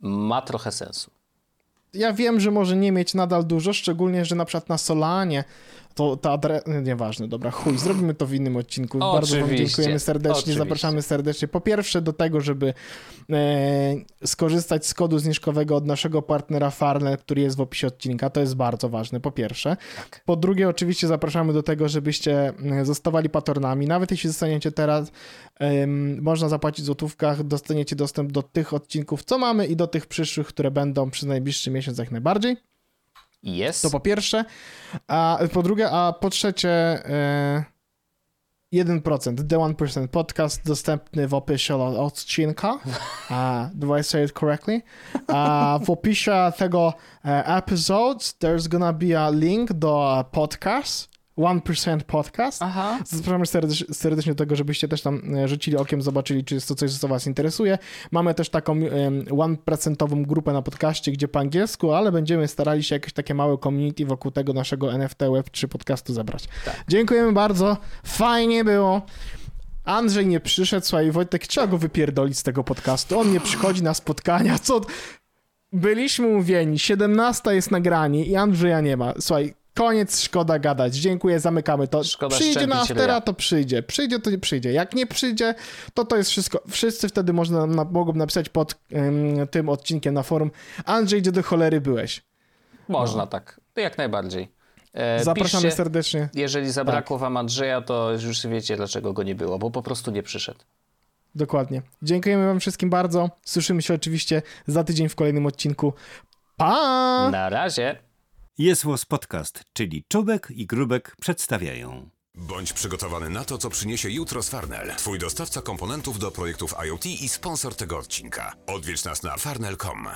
S2: ma trochę sensu.
S3: Ja wiem, że może nie mieć nadal dużo, szczególnie, że na przykład na Solanie to ta adres... Nieważne, dobra, chuj, zrobimy to w innym odcinku. Bardzo wam
S2: Oczywiście,
S3: dziękujemy serdecznie,
S2: oczywiście.
S3: zapraszamy serdecznie. Po pierwsze do tego, żeby e, skorzystać z kodu zniżkowego od naszego partnera Farnell, który jest w opisie odcinka, to jest bardzo ważne, po pierwsze.
S2: Tak.
S3: Po drugie, oczywiście zapraszamy do tego, żebyście e, zostawali patronami. Nawet jeśli zostaniecie teraz, em, można zapłacić w złotówkach, dostaniecie dostęp do tych odcinków, co mamy i do tych przyszłych, które będą przez najbliższy miesiąc jak najbardziej.
S2: Jest.
S3: To po pierwsze. A po drugie, a po trzecie, e, 1%, The 1% podcast dostępny w opisie odcinka. Uh, do I say it correctly? A w opisie tego e, episode there's gonna be a link do podcast. 1% podcast.
S2: Aha.
S3: Zapraszamy serdecznie, serdecznie do tego, żebyście też tam e, rzucili okiem, zobaczyli, czy jest to coś, co was interesuje. Mamy też taką em, 1% grupę na podcaście, gdzie po angielsku, ale będziemy starali się jakieś takie małe community wokół tego naszego NFT Web 3 podcastu zebrać. Dziękujemy bardzo. Fajnie było. Andrzej nie przyszedł, słuchaj, Wojtek, trzeba go wypierdolić z tego podcastu. On nie przychodzi na spotkania, co... Byliśmy mówieni, 17 jest nagranie i Andrzeja nie ma. Słuchaj, koniec, szkoda gadać. Dziękuję, zamykamy to.
S2: Szkoda
S3: przyjdzie na aftera, to przyjdzie. Przyjdzie, to nie przyjdzie. Jak nie przyjdzie, to to jest wszystko. Wszyscy wtedy można, na, mogą napisać pod ym, tym odcinkiem na forum Andrzej, gdzie do cholery byłeś?
S2: Można tak. Jak najbardziej. E,
S3: Zapraszamy
S2: piszcie,
S3: serdecznie.
S2: Jeżeli
S3: Tak.
S2: zabrakło wam Andrzeja, to już wiecie, dlaczego go nie było, bo po prostu nie przyszedł.
S3: Dokładnie. Dziękujemy wam wszystkim bardzo. Słyszymy się oczywiście za tydzień w kolejnym odcinku. Pa!
S2: Na razie.
S4: Jest Podcast, czyli Czubek i Grubek przedstawiają.
S1: Bądź przygotowany na to, co przyniesie jutro z Farnell. Twój dostawca komponentów do projektów IoT i sponsor tego odcinka. Odwiedź nas na farnell.com.